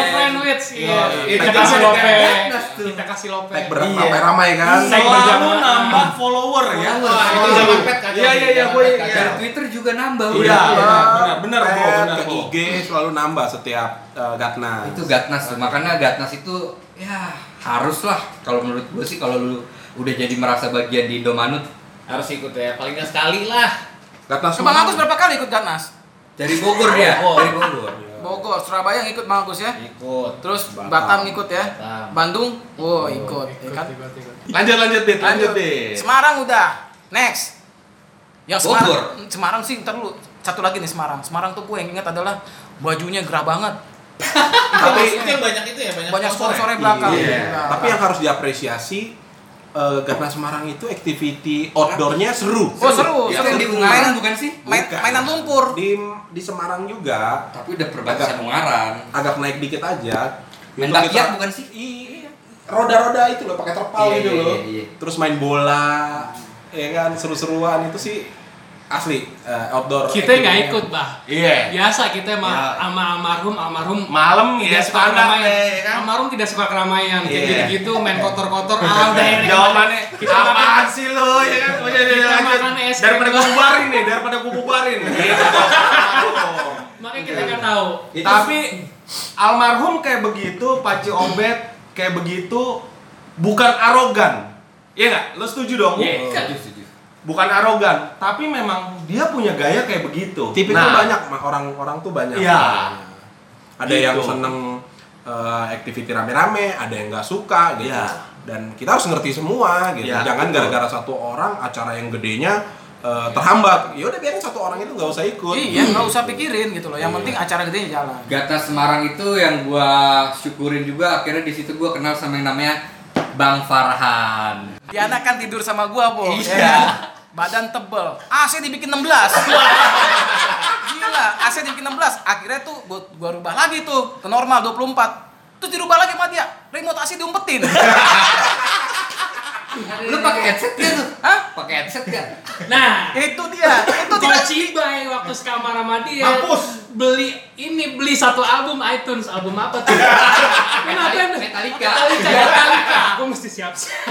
with. iya. Iya. Itu Kita kasih lope. Kita kasih lope. Tag berat ramai-ramai kan Selalu nambah follower ya. Itu Oh. zaman pet kacau. Iya iya iya, gue iya. Dan Twitter juga nambah. Iya, benar, benar, ke. IG selalu nambah setiap uh, Gatnas Itu Gatnas tuh. Makanya Gatnas itu ya harus lah kalau menurut gue sih kalau lu udah jadi merasa bagian di Indomanut Harus ikut ya, paling nggak sekali lah. Gatnas Bang Agus berapa kali ikut Gatnas? dari Bogor dia, dari Bogor. Bogor, Surabaya ngikut Bang Agus ya. Ikut. Terus Batam. Batam ngikut ya. Batam. Bandung, oh ikut, ya Ikut, kan? ikut, ikut. Lanjut lanjut dit, lanjut dit. Semarang udah. Next. Yang Semarang, Bogor. Semarang sih ntar lu satu lagi nih Semarang. Semarang tuh gue yang ingat adalah bajunya gerah banget. Tapi itu yang banyak itu ya, banyak, Banyak sponsor sponsornya belakang. Iya. Nah, tapi yang harus diapresiasi uh, Gatnas Semarang itu activity outdoornya seru Oh seru, Itu seru. yang di Ungaran bukan sih? Main, Bukan. mainan lumpur. di di Semarang juga Tapi udah perbatasan Ungaran. agak naik dikit aja Main kita- bukan sih? Iya. Roda-roda itu loh pakai terpal Iya, gitu iya, loh. iya, iya. Terus main bola, ya kan seru-seruan itu sih asli eh, outdoor. Kita nggak ikut, Bah. Iya. Biasa kita sama Ya. sama almarhum, almarhum Malam tidak ya suka standar keramaian. ya kan. Almarhum tidak suka keramaian. Kayak Iya. gitu-gitu main kotor-kotor. Ah, udah ini. Jawabannya Kita apaan sih lo ya kan? Jadi Kita makan es Daripada gue bubarin nih, daripada gue bubarin. Gitu. Makanya kita nggak tahu. Tapi almarhum kayak begitu, Paci Obet kayak begitu bukan arogan. Iya nggak? Lo setuju dong? Iya, setuju, setuju. Bukan arogan, tapi memang dia punya gaya kayak begitu. Tipikal Nah, banyak mah, orang-orang tuh banyak. Iya. Ada yang Gitu. seneng eh, activity rame-rame, ada yang nggak suka gitu. Iya. Dan kita harus ngerti semua gitu. Iya, Jangan gara-gara satu orang acara yang gedenya eh, terhambat. Ya udah biarin satu orang itu nggak usah ikut. Iya, nggak usah pikirin gitu loh. Yang Iya. penting acara gedenya jalan. Gatnas Semarang itu yang gua syukurin juga akhirnya di situ gua kenal sama yang namanya Bang Farhan. Diana kan tidur sama gua, Bu. Iya. ya kan? Badan tebel. AC dibikin 16. Gila, AC dibikin 16. Akhirnya tuh gua, gua rubah lagi tuh ke normal 24. Terus dirubah lagi sama dia. Remote AC diumpetin. Lu pakai headset gak tuh? Hah? Pakai headset gak? Nah, Itu dia. Itu Gua dia. cibai waktu sekamar sama dia Mampus. beli ini beli satu album iTunes album apa tuh? Kenapa? Metallica. Metallica. Metallica. Aku mesti siap-siap.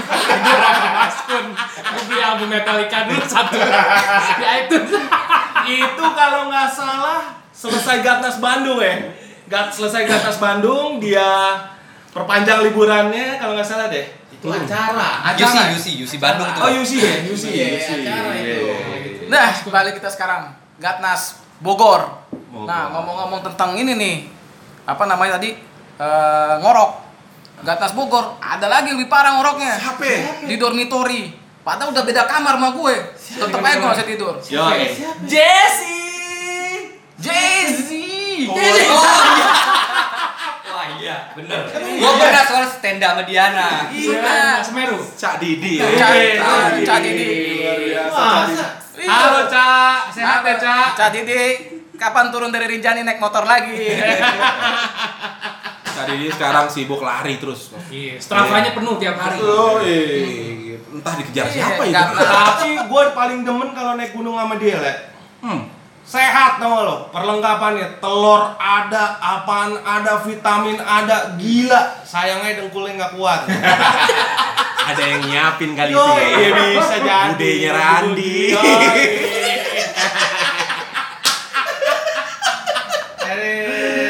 Beli album Metallica dulu satu di iTunes. itu kalau nggak salah selesai Gatnas Bandung ya Gat selesai Gatnas Bandung dia perpanjang liburannya kalau nggak salah deh Itu acara. Yusi, Yusi, Yusi Bandung tuh. oh Yusi ya Yusi Yusi. acara Iya, itu. iya, iya. Nah, balik kita sekarang. Gatnas Bogor. Bogor. Nah, ngomong-ngomong tentang ini nih. Apa namanya tadi? Eh, ngorok. Gatnas Bogor, ada lagi lebih parah ngoroknya. Siapa? Di dormitori. Padahal udah beda kamar sama gue. Tetep aja gue bisa tidur. Yo, Jesse! Jesse! Oh. Iya, bener. Gua pernah soal stand up sama Diana. Iya. Semeru. Cak Didi. Cak Iya, iya, Didi. Masa? Cak Didi. Iya. Halo Cak, sehat ya Cak? Cak Didi, kapan turun dari Rinjani naik motor lagi? Cak Didi sekarang sibuk lari terus. Iya, Strava-nya penuh tiap hari. Oh, iya. Entah dikejar siapa Iya, itu. Tapi gue paling demen kalau naik gunung sama dia, Le. Hmm. Sehat tau lo, perlengkapannya telur ada, apaan ada, vitamin ada, gila. Sayangnya dengkulnya nggak kuat. Ada yang nyiapin kali Yo, itu ya. iya bisa jadi. Budenya Randi.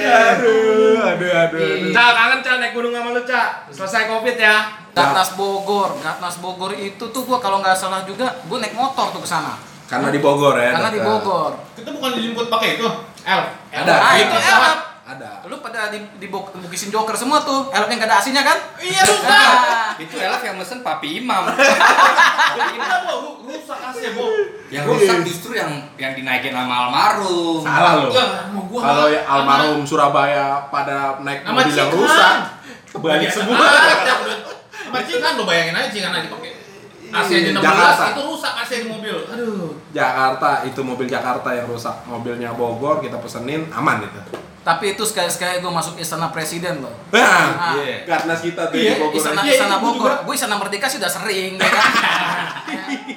Aduh, aduh, aduh. Cak, kangen Cak naik gunung sama lu, Cak. Selesai Covid ya. Gatnas Bogor, Gatnas Bogor itu tuh gua kalau nggak salah juga gua naik motor tuh ke sana. Karena di Bogor ya. Karena di. Bogor. Kita bukan dijemput pakai itu. L. Ada. Ah, Ada. itu elap. Ada. Lu pada di, di bukisin joker semua tuh. Elap yang gak ada asinya kan? Iya, rusak. Nah, Itu elaf yang mesen Papi Imam. Kenapa Bu? rusak AC, Bu? yang rusak justru yang yang dinaikin sama almarhum. Salah lo. Ya, Kalau ya almarhum Surabaya pada naik mobil yang rusak, kebalik semua. aja. Sama Cikan lo bayangin aja Cikan lagi pakai AC aja 16 Jakarta. itu rusak AC di mobil. Aduh. Jakarta itu mobil Jakarta yang rusak, mobilnya Bogor kita pesenin aman itu. tapi itu sekali-sekali gua masuk istana presiden loh. Nah, Ah. Iya. Gatnas kita tuh Iya, di Bogor. Istana, Iya, istana Bogor. Gue istana Merdeka sih udah sering, ya kan?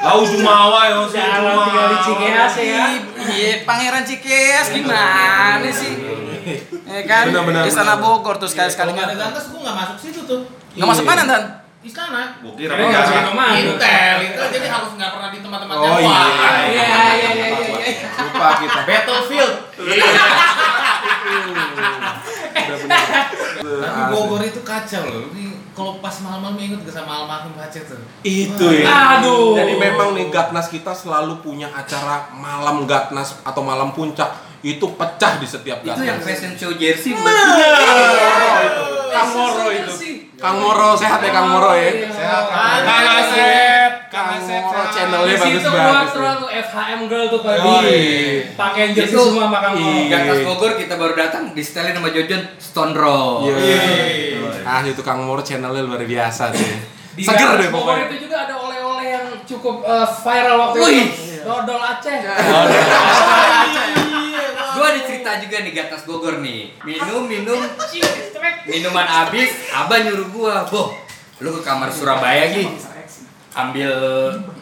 Lau Jumawa ya, Lau Jarang tinggal di Cikeas ya. Iya, Pangeran Cikeas gimana sih? Ya kan? Istana benar. Bogor tuh Kalau sekali-sekali. nggak ada gua nggak masuk situ tuh. Nggak masuk mana, Dan? Istana. Gua kira Kira nggak penjara. masuk ke mana? Intel, Intel jadi harus nggak pernah di tempat-tempat Oh, yang iya. Iya, iya, iya, iya, iya. Lupa kita. Battlefield. Tapi Bogor itu kacau loh. Ini kalau pas malam-malam inget gak sama almarhum Aceh tuh? Itu ya. Aduh. Jadi memang nih Gatnas kita selalu punya acara malam Gatnas atau malam puncak itu pecah di setiap Itu yang fashion show jersey bukan? Kang Moro itu. Kang Moro sehat ya Kang Moro ya. Sehat, Kang Kang Asep. Kang Kang Asep, Moro channelnya Di bagus situ gua banget. terus tuh FHM girl tuh tadi. Oh, iya. Pakai jersey Itu- semua makan Iya. Gatas Bogor kita baru datang di setelin sama Jojon Stone Roll. Iya. Ah itu Kang Moro channelnya luar biasa tuh. Di Seger deh Bogor pokoknya. itu juga ada oleh-oleh yang cukup eh, viral waktu Wih. itu. Dodol Aceh. Gua ada cerita juga nih Gatas Bogor nih. Minum minum minuman habis, abah nyuruh gua, "Boh, lu ke kamar Surabaya Gi. Ambil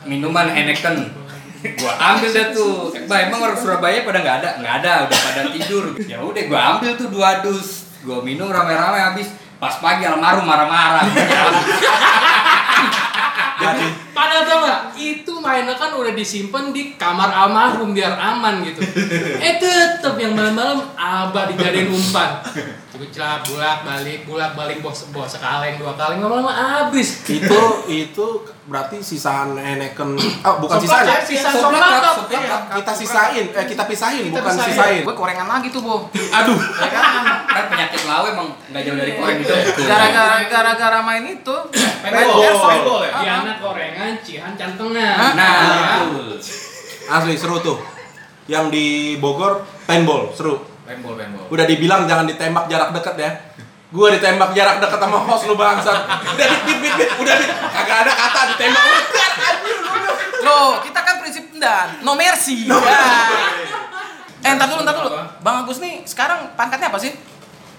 minuman Heineken." Gua ambil dah tuh. Bah, emang orang Surabaya pada nggak ada? Nggak ada, udah pada tidur. Ya udah gua ambil tuh dua dus. Gua minum rame-rame habis. Pas pagi almarhum marah-marah. Padahal tau gak, itu mainnya kan udah disimpan di kamar almarhum biar aman gitu. eh tetep yang malam-malam abah dijadiin umpan. Celap, bulak balik, bulak balik bos bos sekaleng dua kaleng lama-lama habis. itu itu berarti sisaan Heineken oh bukan sisaan ya, sisa Soplak. Iya. kita sisain eh kita pisahin Kita bukan pisahin. sisain Gue korengan lagi tuh, Bu. aduh Ya kan? kan penyakit lawe emang nggak jauh dari koreng itu. Gara-gara gara-gara main itu. Paintball, paintball ya? Ah, ah. Korengan, Cihan cantengnya. Nah, Ya. betul. asli seru tuh yang di Bogor paintball seru Paintball, paintball. udah dibilang jangan ditembak jarak dekat ya Gua ditembak jarak dekat sama host lu bangsat. Udah bit bit bit, udah bit. Kagak ada kata ditembak. Udah, anjir. Loh, kita kan prinsip dan no mercy. Ya. Eh, entar dulu, entar dulu. Bang Agus nih sekarang pangkatnya apa sih?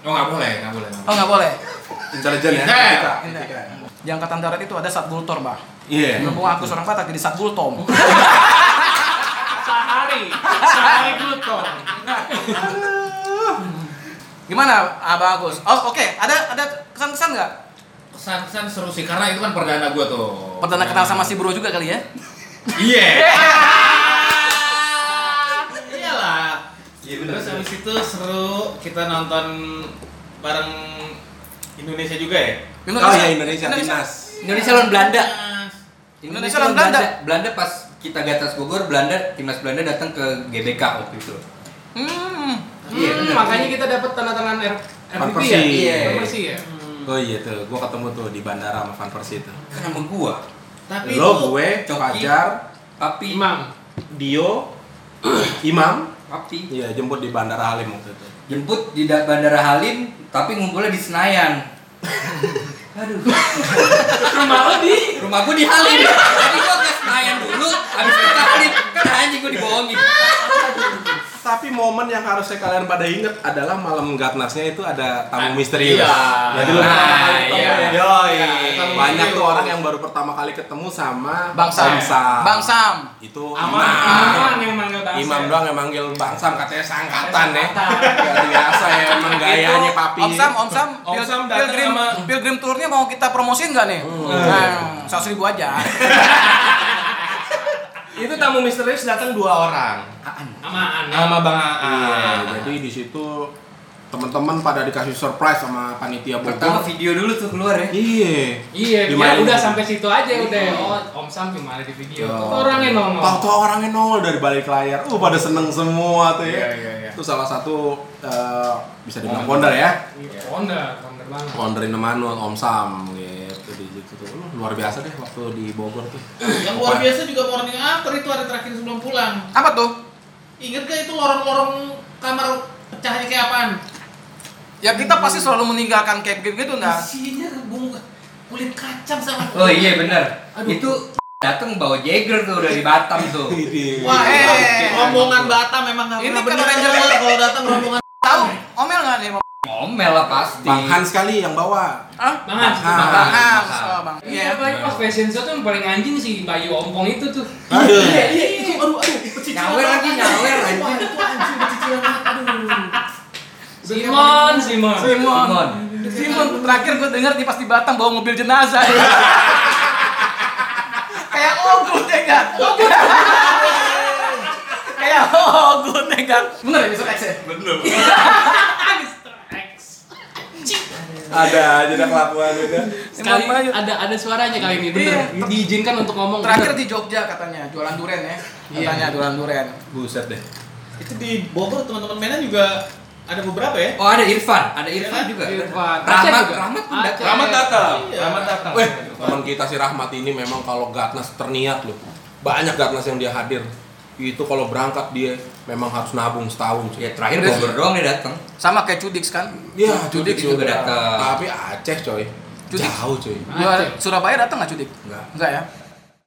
Oh nggak boleh, nggak boleh. Oh, nggak boleh. Intelijen ya. Kita. Di angkatan darat itu ada satgultor, Bah. Iya. Berhubung Agus orang Batak jadi satgultom. Sehari, sehari gluton. Gimana, Abang Agus? Oh, oke. Ada ada kesan-kesan nggak? Kesan-kesan seru sih karena itu kan perdana gua tuh. Perdana kenal sama si bro juga kali ya? Iya. Iyalah. Iya Terus habis itu seru kita nonton bareng Indonesia juga ya. Oh iya Indonesia timnas. Indonesia lawan Belanda. Indonesia lawan Belanda. Belanda pas kita gatas Bogor, Belanda timnas Belanda datang ke GBK waktu itu. Hmm. Iya, Hmm, bener. makanya kita dapat tanda tangan R Van MVP ya? Persie. Iya. Van Persie ya? Oh iya tuh, gua ketemu tuh di bandara sama Van Persie. Kan sama gua, Tapi Lo, itu gue, Coki. Fajar, Papi, Imam. Dio, Imam, Papi iya jemput di bandara Halim waktu itu. jemput di da- Bandara Halim, tapi ngumpulnya di Senayan. Aduh, Rumah lo di? rumah gua di Halim. Jadi gua ke Senayan dulu, habis itu Halim. Kan anjing gua dibohongin. Tapi momen yang harusnya kalian pada inget adalah malam Gatnasnya itu ada tamu Ah, misterius. iya. Jadi Nah, pertama kali ketemu iya. ya. Yoi. Banyak tuh orang yang baru pertama kali ketemu sama Bang Sam. Om Sam. Bang Sam. Itu Aman, Imam. aman yang manggil bangsa. Imam doang yang manggil Bang Sam katanya sangkatan ya. Sangkatan. Luar biasa ya emang gayanya papi. Om Sam, Om Sam, Om Sam pilgrim, sama- pilgrim tournya mau kita promosiin nggak nih? Nah, seratus ribu aja. Itu tamu misterius datang dua orang. Amaan. Sama Bang Iya, Aan. jadi di situ teman-teman pada dikasih surprise sama panitia Pertama Bogor. video dulu tuh keluar ya. Iya. Iya, dia Dimainin. udah sampai situ aja udah. Oh, Om Sam cuma ada di video. Tuh orangnya nongol. Tahu-tahu orangnya nongol dari balik layar. Uh, pada seneng semua tuh ya. Iya, iya, iya. Itu salah satu eh, bisa dibilang founder ya. Iya, Wonder, wonder banget. Founder Indomanual Om Sam gitu situ tuh. Uh, luar biasa deh waktu di Bogor tuh. yang luar biasa juga morning after itu hari terakhir sebelum pulang. Apa tuh? Ingat gak itu lorong-lorong kamar pecahnya kayak apaan? Ya kita pasti selalu meninggalkan kayak gitu enggak? Isinya bung kulit kacang sama. Oh iya benar. Itu datang bawa Jagger tuh dari Batam tuh. Wah, Eh. rombongan Batam memang nggak Ini pernah kan Ranger kalau datang rombongan. Tahu? Omel nggak nih? Ngomel lah pasti. Bang Hans kali yang bawa. Hah? Bang Hans. Bang Hans. Bang Hans. Oh, Bang. Iya, Iya. apalagi pas fashion show tuh yang paling anjing si Bayu Ompong itu tuh. Aduh. Iya, iya, itu aduh aduh pecicilan Nyawer lagi, nyawer, anjing. itu anjing pecicilan. Aduh. Simon, Simon. Simon. Simon. Simon terakhir gue denger di pas di Batam bawa mobil jenazah. Kayak ogut ya kan? Kayak ogut ya kan? Bener ya besok X ya? Mr. Ada aja dah kelakuan udah. Sekali ada ada suaranya kali ini bener. Iya. Diizinkan untuk ngomong. Terakhir bener. di Jogja katanya jualan duren ya. Iya. Katanya jualan duren. Buset deh. Itu di Bogor teman-teman mainan juga ada beberapa ya. Oh ada Irfan, ada Irfan juga. Irfan. Rahmat, juga. Rahmat pun datang. Rahmat datang. Iya. Rahmat datang. Weh, teman kita si Rahmat ini memang kalau Gatnas terniat loh. Banyak Gatnas yang dia hadir. Itu kalau berangkat dia memang harus nabung setahun sih. Ya terakhir Bogor doang dia datang. Sama kayak Cudix kan? Iya, Cudik juga datang. Tapi Aceh coy. Cudik. Jauh coy. Aceh. Surabaya datang nggak Cudik? Enggak. Enggak ya?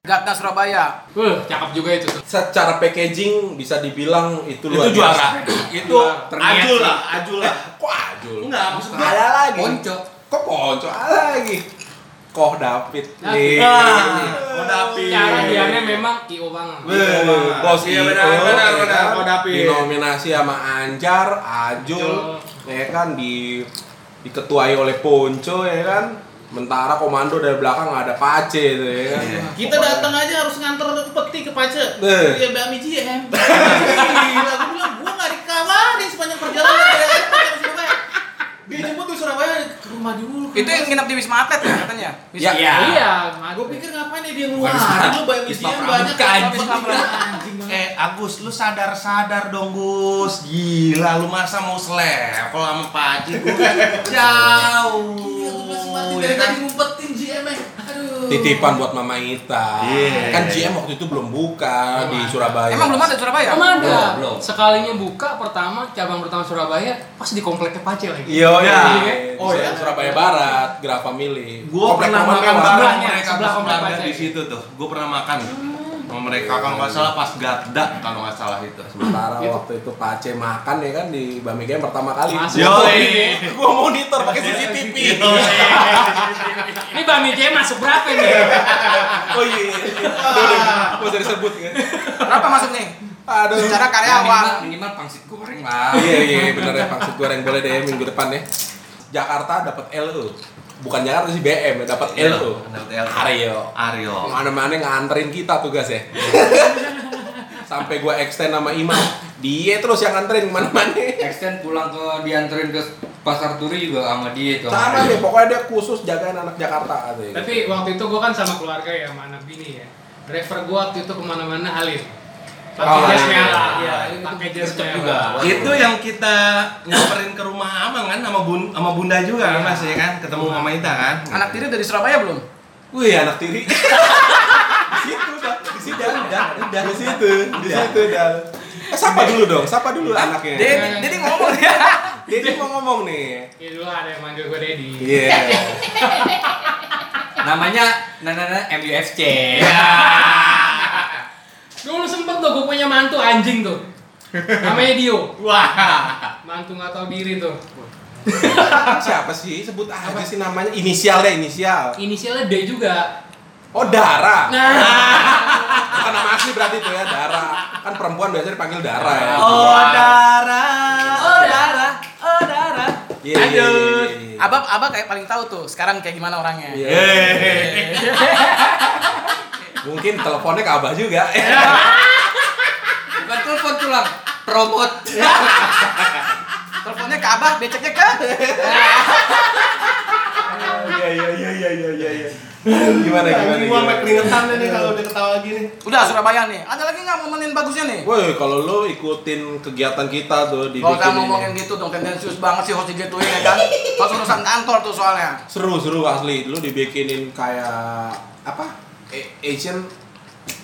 Gatna Surabaya. Wah, cakep juga itu tuh. Secara packaging bisa dibilang itu luar Itu juara. Itu ajul lah, ajul lah. Kok ajul? Enggak, maksud gua Ada lagi. Ponco. Kok ponco ada lagi? Koh David. David. Nih. Ah, oh David. Cara dianya memang IO banget. Bos Iya, benar, benar, ya benar, kan? Koh David. Dinominasi sama Anjar, Ajul, ya kan di diketuai oleh Ponco ya kan. Mentara komando dari belakang ada Pace itu ya kan. Kita datang aja harus nganter peti ke Pace. Eh. Dia Bami GM. Gila, gue bilang gua nggak dikabarin sepanjang perjalanan dari airport ke Surabaya. Dia jemput di Rumah dulu. Itu yang nginep di Wisma Atlet ya katanya? Ya. Iya, Gue pikir ngapain ya dia ngeluarin lu GM Pramuka, banyak anjing. anjing banget. Eh Agus, lu sadar-sadar dong Gus Gila, lu masa mau selevel sama Pak Haji Gus Jauh Iya, gue masih mati dari kan? tadi ngumpetin GM. Titipan buat Mama Ita. Iya. Kan GM waktu itu belum buka di Surabaya. Emang belum ada Surabaya? Belum ada. Belum, belum. Sekalinya buka pertama cabang pertama Surabaya pas di kompleknya Pace lagi. Iya, Iya. iya. Oh ya, Surabaya Barat, Graf Family. Gua Komplek pernah makan Sebelahnya, mereka sebelah komplek Pace. di situ tuh. Gua pernah makan sama mereka kalau nggak salah pas Garda kalau nggak salah itu. Sementara waktu itu Pace makan ya kan di Bami Game pertama kali. Masuk. Yoi. Gua monitor pakai CCTV. Ini Bami J masuk berapa nih? Oh iya. iya. Udah, udah. Gua usah disebut kan. Berapa masuk nih? Aduh. Secara Ya, karyawan. minimal, minimal pangsit goreng lah. Iya iya bener ya pangsit goreng boleh deh minggu depan ya. Jakarta dapat LU. Bukan Jakarta sih BM ya dapat LU. Dapat LU. Aryo. Aryo. Mana-mana nganterin kita tugas ya. Sampai gua extend sama Imam. Dia terus yang nganterin ke mana-mana. Extend pulang ke dianterin ke pasar turi juga sama dia tuh. Sama nih, pokoknya dia khusus jagain anak Jakarta katanya. Tapi waktu itu gue kan sama keluarga ya, sama anak bini ya. Driver gue waktu itu ke mana-mana Halim. Pakai Oh, jas iya. merah, Iya, iya, pakai jas merah. juga. Itu yang kita nyamperin ke rumah Amang kan sama bun sama Bunda juga kan Mas ya kan ketemu Mama Ita kan. Anak tiri dari Surabaya belum? Wih, anak tiri. di situ, Dak. di situ, udah, udah, di situ, di situ, dah. Eh, sapa dulu dong, sapa dulu anaknya. Dedi, Dedi ngomong ya. Dedi mau ngomong nih. Iya dulu ada yang manggil gue Dedi. Iya. Namanya Nana MUFC. Dulu sempet tuh gue punya mantu anjing tuh. Namanya Dio. Wah. Mantu nggak tahu diri tuh. Siapa sih? Sebut aja sih namanya. Inisial deh, inisial. Inisialnya D juga. Oh, Dara. Nah, Bukan nama asli berarti itu ya, Dara. Kan perempuan biasanya dipanggil Dara ya. Oh Dara. Oh darah, oh darah. Iya, iya, iya, Lanjut. iya. Abang, abang kayak paling tahu tuh sekarang kayak gimana orangnya. Iya. Hehehe. Mungkin teleponnya ke Abah juga. Bukan telepon tulang, promote. Teleponnya ke abah, beceknya ke. Iya, iya, iya, iya, iya, iya, iya. Gimana, gimana, Ini gua sampai gimana? keringetan nih kalau udah ketawa gini. Udah Surabaya nih. Ada lagi nggak momen bagusnya nih? Woi, kalau lo ikutin kegiatan kita tuh di Kalau kamu ngomongin gitu dong tendensius banget sih host gitu ya kan. Pas urusan kantor tuh soalnya. seru seru asli lu dibikinin kayak apa Asian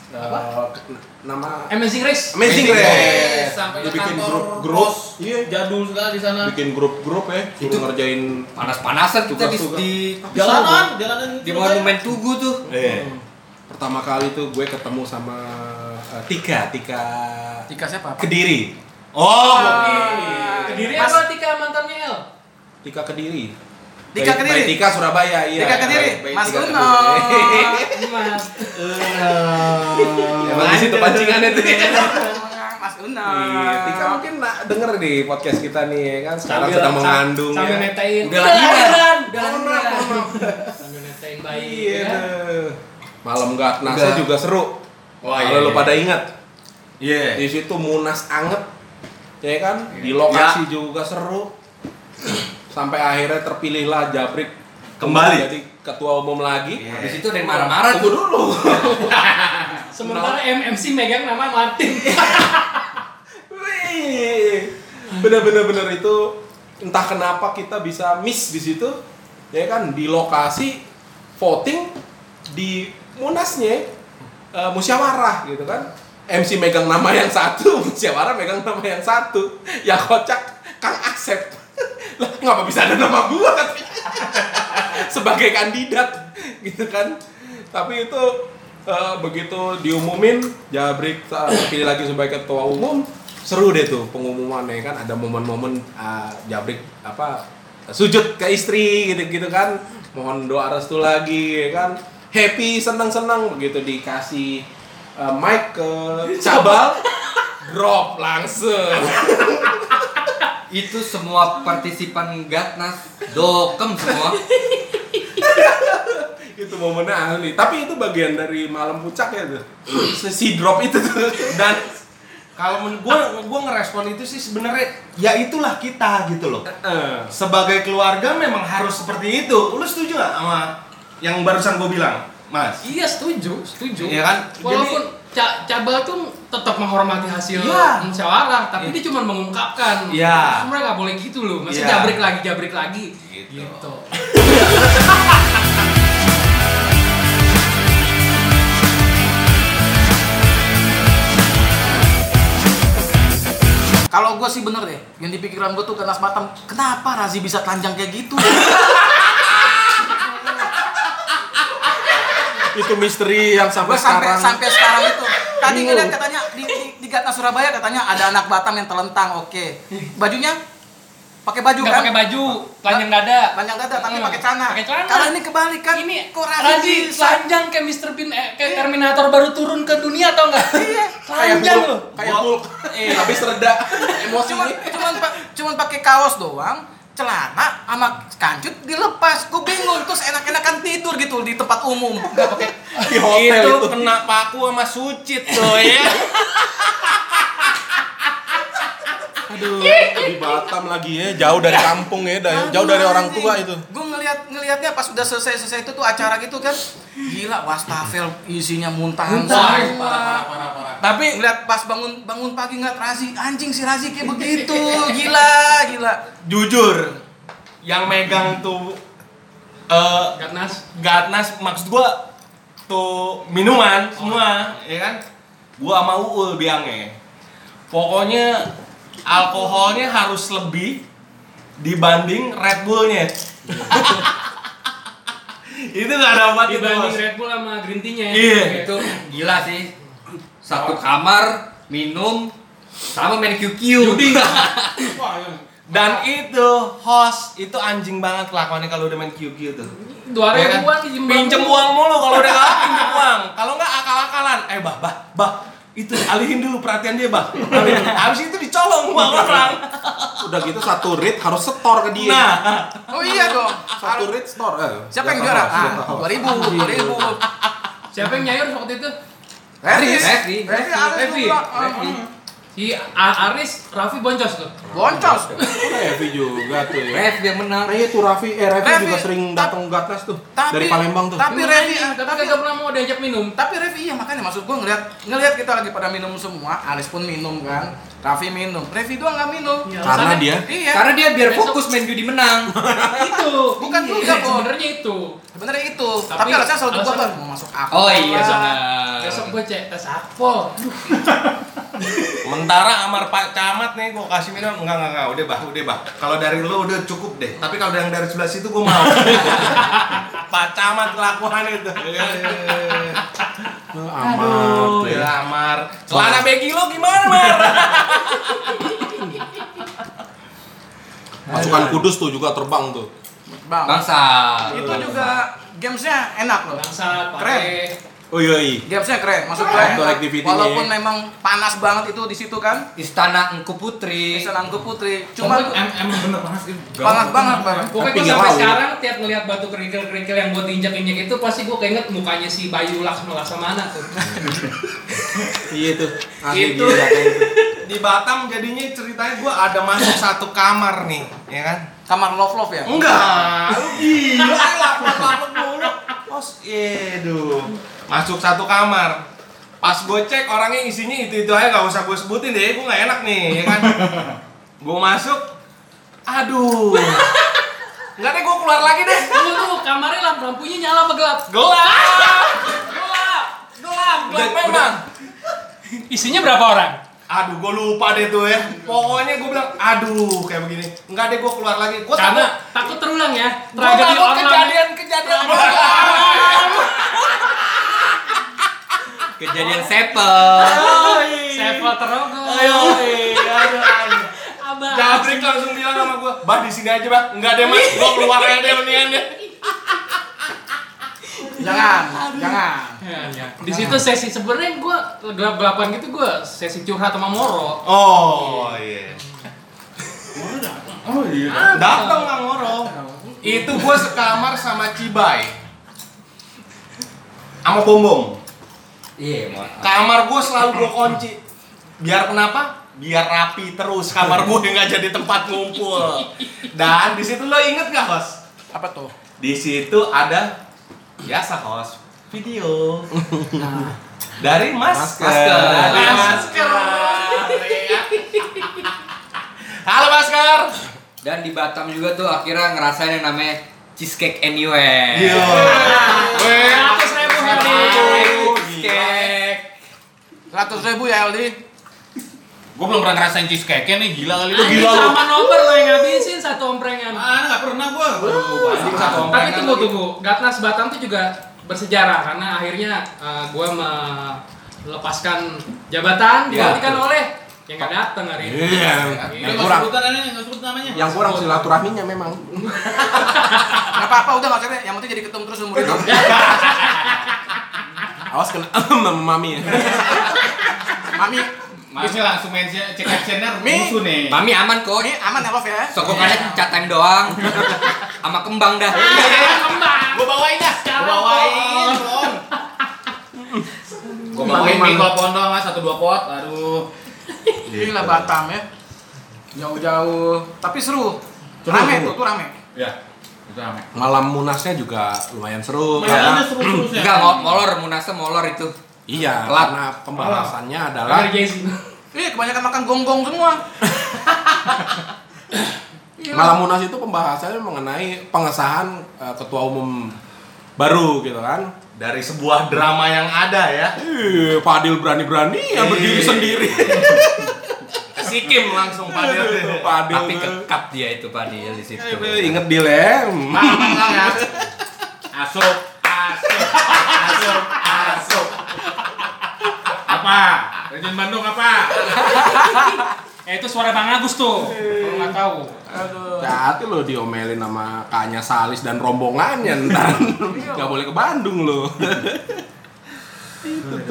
uh, ke- nama Amazing Race. Amazing Amazing Race Race. Sampai ke dibikin kantor grup grup bos. iya Jadul sekali di sana. bikin grup grup ya itu ngerjain Panas-panasan kita di, di, Jalanan, jalanan di monumen Tugu tuh. eh pertama kali tuh gue ketemu sama uh, Tika Tika Tika siapa? Kediri Oh, Kediri Mas- apa Tika mantannya El? Tika Kediri Tika Baik- Kediri? Tika Surabaya iya Tika Kediri, Mas Uno. Mas. Emang di situ pancingannya tuh Mas Una. Iya, Tika mungkin nak denger di podcast kita nih ya kan sekarang Sambil- sedang mengandung Sambil ya. netain. Udah lahiran. Udah lahiran. Sambil netain bayi. Iya. ya. Malam Gatnasnya Udah. juga seru. Wah, Kalau iya, lu iya. pada ingat Iya. di situ Munas anget, ya kan? Di lokasi juga seru. Sampai akhirnya terpilihlah Jabrik Kembali. jadi ketua umum lagi. Habis itu ada yang marah-marah Tunggu tuh. dulu. Sementara MMC megang nama Martin. Wih, bener-bener bener itu entah kenapa kita bisa miss di situ, ya kan? Di lokasi voting di munasnya eh, musyawarah gitu kan. MC megang nama yang satu, musyawarah megang nama yang satu. Ya kocak Kang Asep. Lah ngapa bisa ada nama gua? Sebagai kandidat gitu kan. Tapi itu eh, begitu diumumin Jabrik terpilih lagi sebagai ketua umum seru deh tuh pengumumannya kan. Ada momen-momen eh, Jabrik apa sujud ke istri gitu-gitu kan. Mohon doa restu lagi ya kan. Happy senang-senang begitu dikasih eh, mic ke cabal drop langsung Itu semua partisipan Gatnas dokem semua. itu momennya ahli tapi itu bagian dari malam puncak ya tuh si drop itu tuh Dan kalau men- gua gua ngerespon itu sih sebenarnya ya itulah kita gitu loh. Sebagai keluarga memang harus seperti itu. Lu setuju nggak sama yang barusan gua bilang, Mas. Iya setuju, setuju. Iya kan? Walaupun Jadi, Caba tuh tetap menghormati hasil iya. musyawarah, tapi iya. dia cuma mengungkapkan. Iya. Sebenarnya nggak boleh gitu loh. Masih iya. jabrik lagi, jabrik lagi. Gitu. gitu. Kalau gue sih bener deh, yang di pikiran gue tuh kenas matam, kenapa Razi bisa telanjang kayak gitu? Itu misteri yang sampai sekarang. sampai sekarang itu. Tadi ngeliat katanya di, di, di Gatna Surabaya katanya ada anak Batam yang telentang, oke. Bajunya pakai baju Nggak kan? pakai baju, telanjang dada. Panjang dada tapi Hmm, pakai celana. pakai celana. Kalau ini kebalik kan? Ini kok telanjang kayak Mr. Bean eh, kayak Terminator baru turun ke dunia tau nggak? Iya. Telanjang loh. Kayak Hulk. Habis reda emosi. cuman cuman cuman pakai kaos doang celana sama kancut dilepas gue bingung terus enak-enakan tidur gitu di tempat umum Nggak pakai Di hotel itu itu. kena paku sama sucit tuh ya. Aduh, di Batam lagi ya, jauh dari kampung ya, dari- jauh dari orang tua itu. gue ngelihat ngelihatnya pas udah selesai selesai itu tuh acara gitu kan gila wastafel isinya muntahan Muntah. semua Tapi ngeliat pas bangun bangun pagi ngeliat Razi anjing si Razi kayak begitu gila gila jujur yang megang tuh eh Gatnas. Gatnas maksud gua tuh minuman semua, ya kan? Gua sama Uul biangnya. Pokoknya alkoholnya harus lebih dibanding Red Bullnya. itu gak dapat itu. Dibanding Bos. Red Bull sama green tea-nya. Iya. itu gila sih satu kamar minum sama main QQ Dan itu host itu anjing banget kelakuannya kalau udah main QQ tuh. Dua Ya kan? ribuan pinjem pinjem uang mulu kalau udah kalah pinjem uang kalau nggak akal-akalan eh bah bah bah itu alihin dulu perhatian dia bah alihin. habis itu dicolong uang orang Udah gitu satu rit harus setor ke dia. nah oh iya dong satu rit store. Eh, siapa yang juara ah dua ribu dua ribu Siapa yang nyayur waktu itu? Revi. Revi Revi. Revi. Si A- Aris, Raffi boncos tuh. boncos Revi juga tuh ya. Rev yang menang Nah itu Raffi, eh Revi Revi, juga sering datang Gatnas tuh tapi- dari Palembang tuh. tapi Emang Revi anjing, tapi tapi kagak pernah mau diajak minum. tapi Revi iya makanya maksud gua ngeliat ngeliat kita lagi pada minum semua Aris pun minum kan Raffi minum. Revi doang nggak minum. Ya, Karena dia iya. karena dia biar Besok- fokus main judi menang. Itu. Bukan Iya, juga, Bo. sebenarnya itu. Sebenarnya itu. Tapi tapi, alasannya selalu alasan- mau masuk akal. Oh iya benar. besok gue cek tes akpol sementara amar pak camat nih gua kasih minum. Enggak enggak enggak. Udah bah. Udah bah. Kalau dari lu udah cukup deh. Tapi kalau yang dari sebelah situ gua mau. Pak camat kelakuan itu eh, amat. ya ya. amar celana begi lo gimana mar Pasukan Kudus tuh juga terbang tuh. bang bangsa itu juga gamesnya enak loh bangsa Keren. Oh iya iya. gamesnya keren maksud gue Outdoor activity-nya walaupun memang panas banget itu di situ kan istana engku putri Senangku Putri cuma em emang bener panas itu. panas banget bang Pokoknya gue sampai sekarang tiap ngeliat batu kerikil-kerikil yang buat injak-injak itu pasti gue keinget mukanya si Bayu Laksmi Laksamana tuh. Iya tuh. Asli Itu. gitu. di Batam jadinya ceritanya gua ada masuk satu kamar nih ya kan kamar love love ya Enggak, lu gila lapuk-lapuk mulu. Pos, eduh. Masuk satu kamar. Pas gue cek orangnya isinya itu-itu aja gak usah gue sebutin deh, gue gak enak nih, ya kan. gue masuk, aduh. Enggak deh, gue keluar lagi deh. Tunggu tuh kamarnya lampu lampunya nyala apa gelap? Gelap. Gelap. Gelap, gelap memang. Isinya berapa orang? Aduh, gue lupa deh tuh ya. Pokoknya gue bilang, aduh, kayak begini. Enggak deh, gue keluar lagi. Gue takut, Karena takut terulang ya. gue Tragedi takut online. kejadian-kejadian. kejadian sepel Sepa terogo. Ayo. Abah. Jabrik langsung bilang sama gua, "Bah, di sini aja, Bah." Enggak deh, Mas. Gua keluar aja deh mendingan deh. Jangan jangan Ya, ya. Di situ sesi sebenarnya gue gelap-gelapan gitu gue sesi curhat sama Moro. Oh, iya. Oh iya. Datang Kang Moro. Itu gua sekamar sama Cibai. Sama Bombong. iya Kamar gua selalu gua kunci. Biar kenapa? Biar rapi terus kamar gua nggak jadi tempat ngumpul. Dan di situ lo inget gak, Hos? apa tuh Di situ ada biasa host video dari masker. Masker. Dari masker. Iya. Halo masker. dan di Batam juga tuh akhirnya ngerasain yang namanya cheesecake anywhere Yo. Weh. Seratus ribu cheesecake ratus ribu ya Aldi Gue belum pernah ngerasain cheesecake nih, gila kali lu. Anjing sama nobar lo yang ngabisin satu omprengan. Ah, nggak pernah gue. Waduh, anjing satu Tapi omprengan tunggu lagi. tunggu, Gatnas Batam tuh juga bersejarah karena akhirnya uh, gue melepaskan jabatan digantikan oleh yang nggak datang hari ini. Iya. Ini Yang kurang, sebutan ini, nggak sebut namanya. yang kurang silaturahminya memang. Nggak apa-apa udah nggak usah yang penting jadi ketum terus umur hidup. Awas kena mami ya. Mami, Masih langsung mention cek actionnya Mi. musuh nih. Mami aman kok. ini aman ya love ya. Sokongannya cat time doang. Sama kembang dah. Gue bawain dah. Gue bawain. Gue bawain mie kalau pondok mas satu dua pot. Aduh. Gila Batam ya. Jauh-jauh, tapi seru. Rame tuh, tuh rame. Ya. Malam munasnya juga lumayan seru Mainannya karena seru-seru. Enggak, mo- molor, munasnya molor itu. Iya Telat. karena pembahasannya adalah Dari Jesse. Iya, kebanyakan makan gonggong semua. Malam Munas itu pembahasannya mengenai pengesahan eh, ketua umum baru gitu kan. Dari sebuah drama yang ada ya. Ih, Pak Adil berani-berani ya berdiri sendiri. Sikim langsung pada Pak Adil. Tapi kekap dia itu Pak Dil di situ. Ingat dilem. Mang, mang, ya. Apa? Legend Bandung apa? Eh itu suara Bang Agus tuh. Kalau nggak tahu. Hati lo diomelin sama Kanya Salis dan rombongannya ntar nggak boleh ke Bandung lo.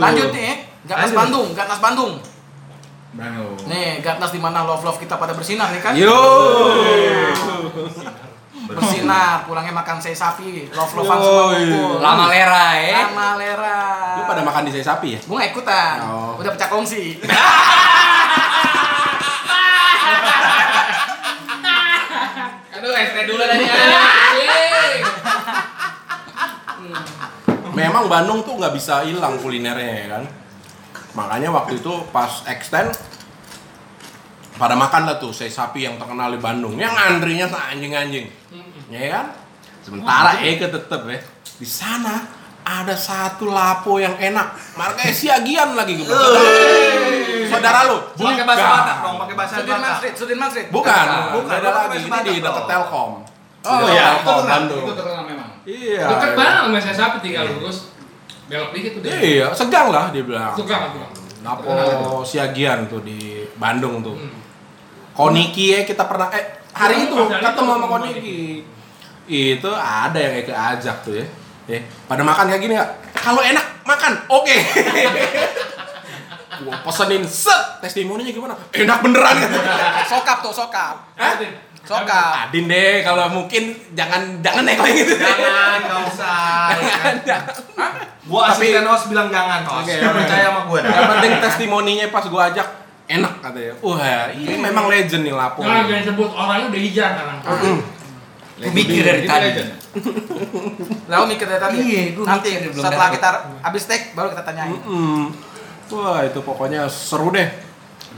Lanjut nih, Gatnas Lanjut. Bandung, Gatnas Bandung. Bandung. Nih, Gatnas di mana love love kita pada bersinar nih kan? Yo. Bersinar, pulangnya makan sei sapi, love lovean semua kumpul. Lama lera eh. Lama lera. Lu pada makan di saya sapi ya? Gue nggak ikutan, Oh. udah pecah kongsi. Aduh, ST dulu tadi. Memang Bandung tuh nggak bisa hilang kulinernya ya kan. Makanya waktu itu pas extend pada makan lah tuh sei sapi yang terkenal di Bandung. Yang antrinya anjing-anjing. Ya kan? Sementara Eke tetep ya. Di sana ada satu lapo yang enak. Markanya siagian lagi gue Saudara lu. Pakai bahasa Bukan. Batak dong, pakai bahasa Sudirman Batak. Street, Sudirman Street. Bukan, Bukan, pakai lagi. Ini di dekat. Telkom. Oh, dekat iya, Itu Telkom terkenal, Bandung. itu terkenal memang. Iya. Deket iya. banget sama saya sapi tinggal lurus. Belok dikit udah. Iya, segang lah dia bilang. Suka aku. Lapo Siagian tuh di Bandung tuh. Hmm. Koniki ya kita pernah eh hari itu ketemu sama Koniki. Itu ada yang Eke ajak tuh ya. Eh, pada makan kayak gini nggak? Kalau enak makan, oke. Gua pesenin set testimoninya gimana? Enak beneran Sokap tuh, sokap. Hah? Sokap. Adin deh kalau mungkin jangan jangan nekling gitu. Jangan, nggak usah. Gua asisten host bilang jangan host. Oke. percaya sama gua dah. Yang penting testimoninya pas gua ajak enak katanya. Wah, ini memang legend nih Lapo. Jangan jangan sebut orangnya udah hijrah sekarang. Gue mikir dari tadi. Lalu mikir dari tadi. Iya, gua Nanti mikir, belum setelah dapet. kita habis take baru kita tanyain. Mm-mm. Wah itu pokoknya seru deh.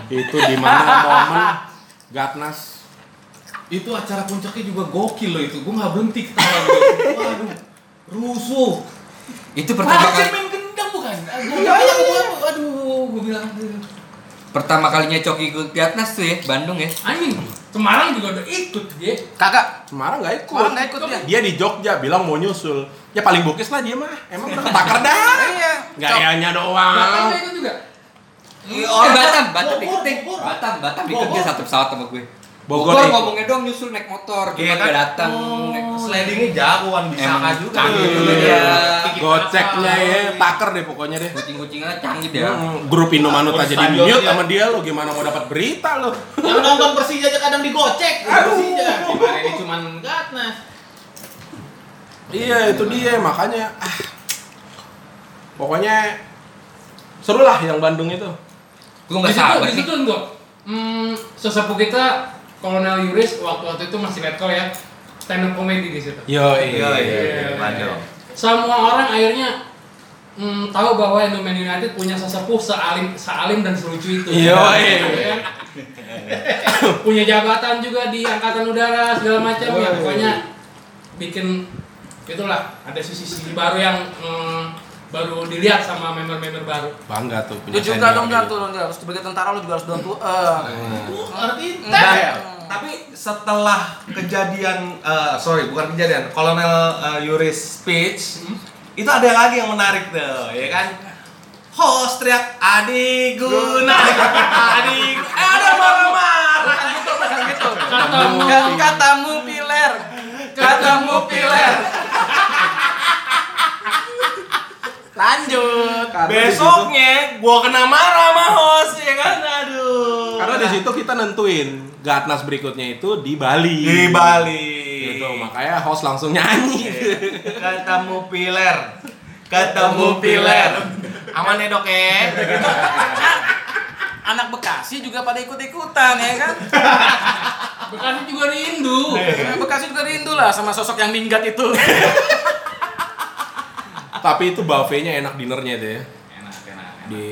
Itu di mana momen Gatnas. Itu acara puncaknya juga gokil loh itu. Gue nggak berhenti ketawa. Waduh, rusuh. Itu pertama kali saya main gendang bukan? Gue banyak gue, aduh, gue bilang. Pertama kalinya Coki ikut Gatnas tuh ya, Bandung ya. Anjing, Semarang juga udah ikut dia. Kakak, Semarang nggak ikut. orang nggak ikut dia. Dia di Jogja bilang mau nyusul. Ya paling bokis lah dia mah. Emang udah ketakar dah. Iya. Batam doang. nggak ikut juga. Eh, Batam, Batam Bogor, ikut. Batam, Batam ikut dia satu pesawat sama gue. Bogor Bogor ikut. ngomongnya doang nyusul naik motor, cuma Iya kan? nggak datang. Naik- Slidingnya jagoan bisa Emang juga. canggih Iya. juga dia. Goceknya ya taker deh pokoknya deh. Kucing-kucingan canggih dia. Hmm, grup Indomanut aja di mute sama dia lo gimana mau dapat berita lo. Yang nonton Persija aja kadang digocek. Persija. Gimana ini cuman Gatnas. Iya itu dia makanya ah, pokoknya seru lah yang Bandung itu. Gue Di nggak situ, sabar di nih. situ enggak. Hmm, sesepuh kita Kolonel Yuris waktu waktu itu masih letkol ya stand up comedy di situ. Yo Iya, iya, iya. Bandung. Semua orang akhirnya hmm, tahu bahwa Indoman United punya sesepuh sealim sealim dan selucu itu. Iya, iya. Ya kan? punya jabatan juga di angkatan udara segala macam ya pokoknya bikin itulah ada sisi-sisi baru yang hmm, baru dilihat sama member-member baru. Bangga tuh Lu punya juga senior dong gitu. Gan tuh, lu harus sebagai tentara lu juga harus to earth. Ngerti? Dan, ya? tapi setelah kejadian, eh, sorry bukan kejadian, Kolonel eh, Yuris speech, itu ada lagi yang menarik tuh, ya kan? Host teriak Adi Guna, Adi, Guna." eh, ada marah-marah. Katamu Ka- Katamu piler. Katamu piler. Lanjut. Karena di situ- Besoknya gua kena marah sama host, ya kan? Aduh. Karena di situ kita nentuin Gatnas berikutnya itu di Bali. di Bali. Gitu, makanya host langsung nyanyi. Ketemu piler. Ketemu piler. Aman ya dok ya? Anak Bekasi juga pada ikut-ikutan ya kan? Bekasi juga rindu. Bekasi juga rindu lah sama sosok yang minggat itu. Tapi itu buffetnya enak dinernya itu ya. Enak, enak, enak. Di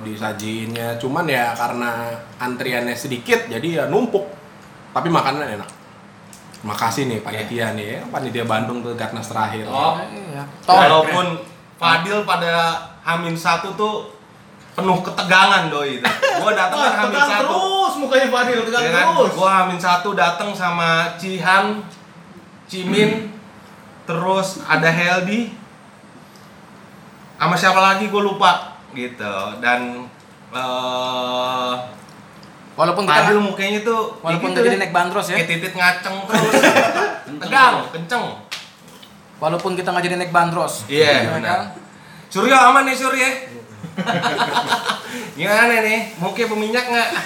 disajiinnya cuman ya karena antriannya sedikit jadi ya numpuk. Tapi makanan enak. Makasih nih panitia nih ya, panitia Bandung tuh Gatnas terakhir. Oh. Iya. Walaupun Fadil pada Hamin satu tuh penuh ketegangan doi itu. Gua datang kan Hamin satu. terus mukanya Fadil, tegang Ya kan? terus. Gua Hamin satu datang sama Cihan, Cimin, terus ada Heldi, sama siapa lagi gue lupa gitu dan eh Walaupun kita Fadil mukanya tuh walaupun nggak jadi naik bandros ya. kayak titit ngaceng terus tegang kenceng Walaupun kita nggak jadi naik bandros. Iya, Ya benar. kan? Surya aman nih Surya gimana nih mukanya peminyak nggak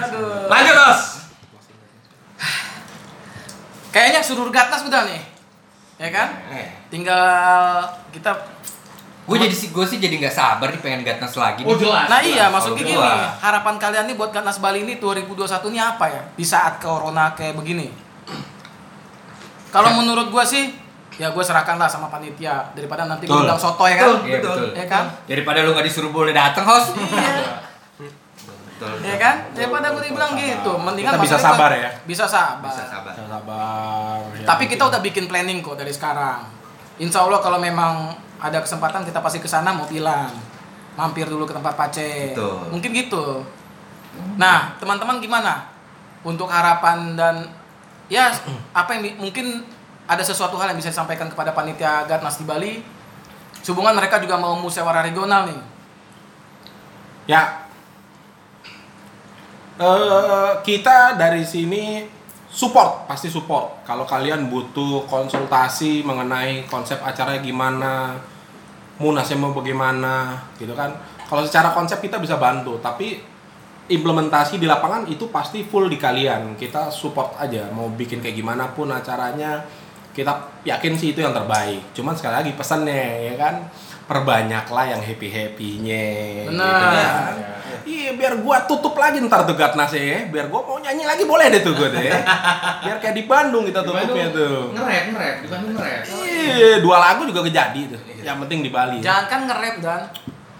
Aduh. lanjut Os Kayaknya seluruh Gatnas udah nih. Ya kan? Eh, Tinggal kita Gue jadi sih gue sih jadi nggak sabar nih pengen gatnas lagi. Oh nih. jelas. Nah iya, jelas. maksudnya Kalau gini, harapan kalian nih buat Gatnas Bali ini 2021 ini apa ya? Di saat corona kayak begini. Kalau menurut gua sih, ya gue serahkan lah sama panitia daripada nanti gue Betul. bilang soto ya kan? Iya betul. Ya kan? Daripada lu nggak disuruh boleh datang host. betul Ya kan? Daripada gue dibilang gitu, mendingan Kita bisa sabar ya? Bisa sabar. bisa sabar Bisa sabar. Tapi kita udah bikin planning kok dari sekarang. Insya Allah kalau memang ada kesempatan kita pasti ke sana mau bilang mampir dulu ke tempat Pace. Betul. Mungkin gitu. Nah, teman-teman gimana? Untuk harapan dan ya apa yang mungkin ada sesuatu hal yang bisa disampaikan kepada panitia Gatnas di Bali. Sehubungan mereka juga mau musyawarah regional nih. Ya. Eh, kita dari sini support, pasti support. Kalau kalian butuh konsultasi mengenai konsep acaranya gimana, munasnya mau bagaimana, gitu kan. Kalau secara konsep kita bisa bantu, tapi implementasi di lapangan itu pasti full di kalian. Kita support aja, mau bikin kayak gimana pun acaranya, kita yakin sih itu yang terbaik. Cuman sekali lagi pesannya ya kan, perbanyaklah yang happy happynya. Benar. Iya, biar gua tutup lagi ntar tuh Gatnasnya ya. Biar gua mau nyanyi lagi boleh deh tuh gua deh. Biar kayak di Bandung kita tutupnya tuh. Ngerap, ngerap. Di Bandung ngerap. Iya, dua lagu juga kejadi tuh. Yang penting di Bali. Jangan kan nge-rap dan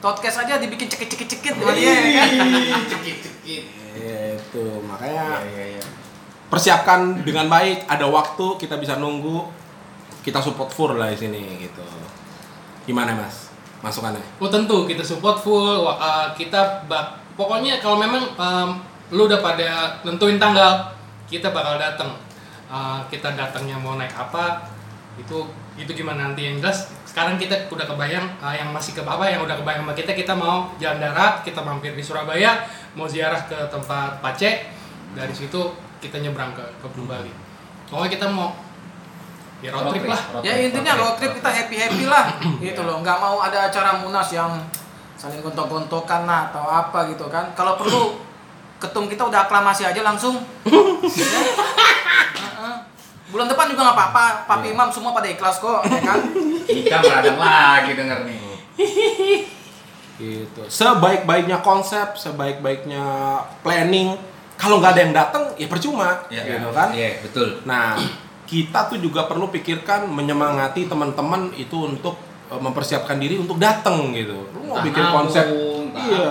podcast aja dibikin cekit-cekit-cekit ya kan. Cekit-cekit. Iya, itu makanya Iya, iya, iya. persiapkan dengan baik. Ada waktu kita bisa nunggu. Kita support full lah di sini gitu. Gimana mas? Masukannya? Oh tentu kita support full. Uh, kita bak pokoknya kalau memang um, lu udah pada nentuin tanggal, kita bakal datang. Uh, kita datangnya mau naik apa? Itu itu gimana nanti yang jelas. Sekarang kita udah kebayang uh, yang masih ke apa yang udah kebayang sama kita kita mau jalan darat, kita mampir di Surabaya, mau ziarah ke tempat Pace. Dari situ kita nyebrang ke ke Bali. Pokoknya kita mau ya road trip lah. Ya intinya road trip kita happy happy lah, gitu loh. Nggak mau ada acara munas yang saling gontok-gontokan lah atau apa gitu kan. Kalau perlu ketum kita udah aklamasi aja langsung. Ya. Heeh. Bulan depan juga nggak apa-apa, Papi Imam semua pada ikhlas kok, ya kan? Kita meradang lagi denger nih. Gitu. Sebaik-baiknya konsep, sebaik-baiknya planning, kalau nggak ada yang datang ya percuma, Iya. gitu kan? Iya betul. Nah, kita tuh juga perlu pikirkan menyemangati teman-teman itu untuk eh, mempersiapkan diri untuk datang gitu. Lu mau bikin konsep, iya,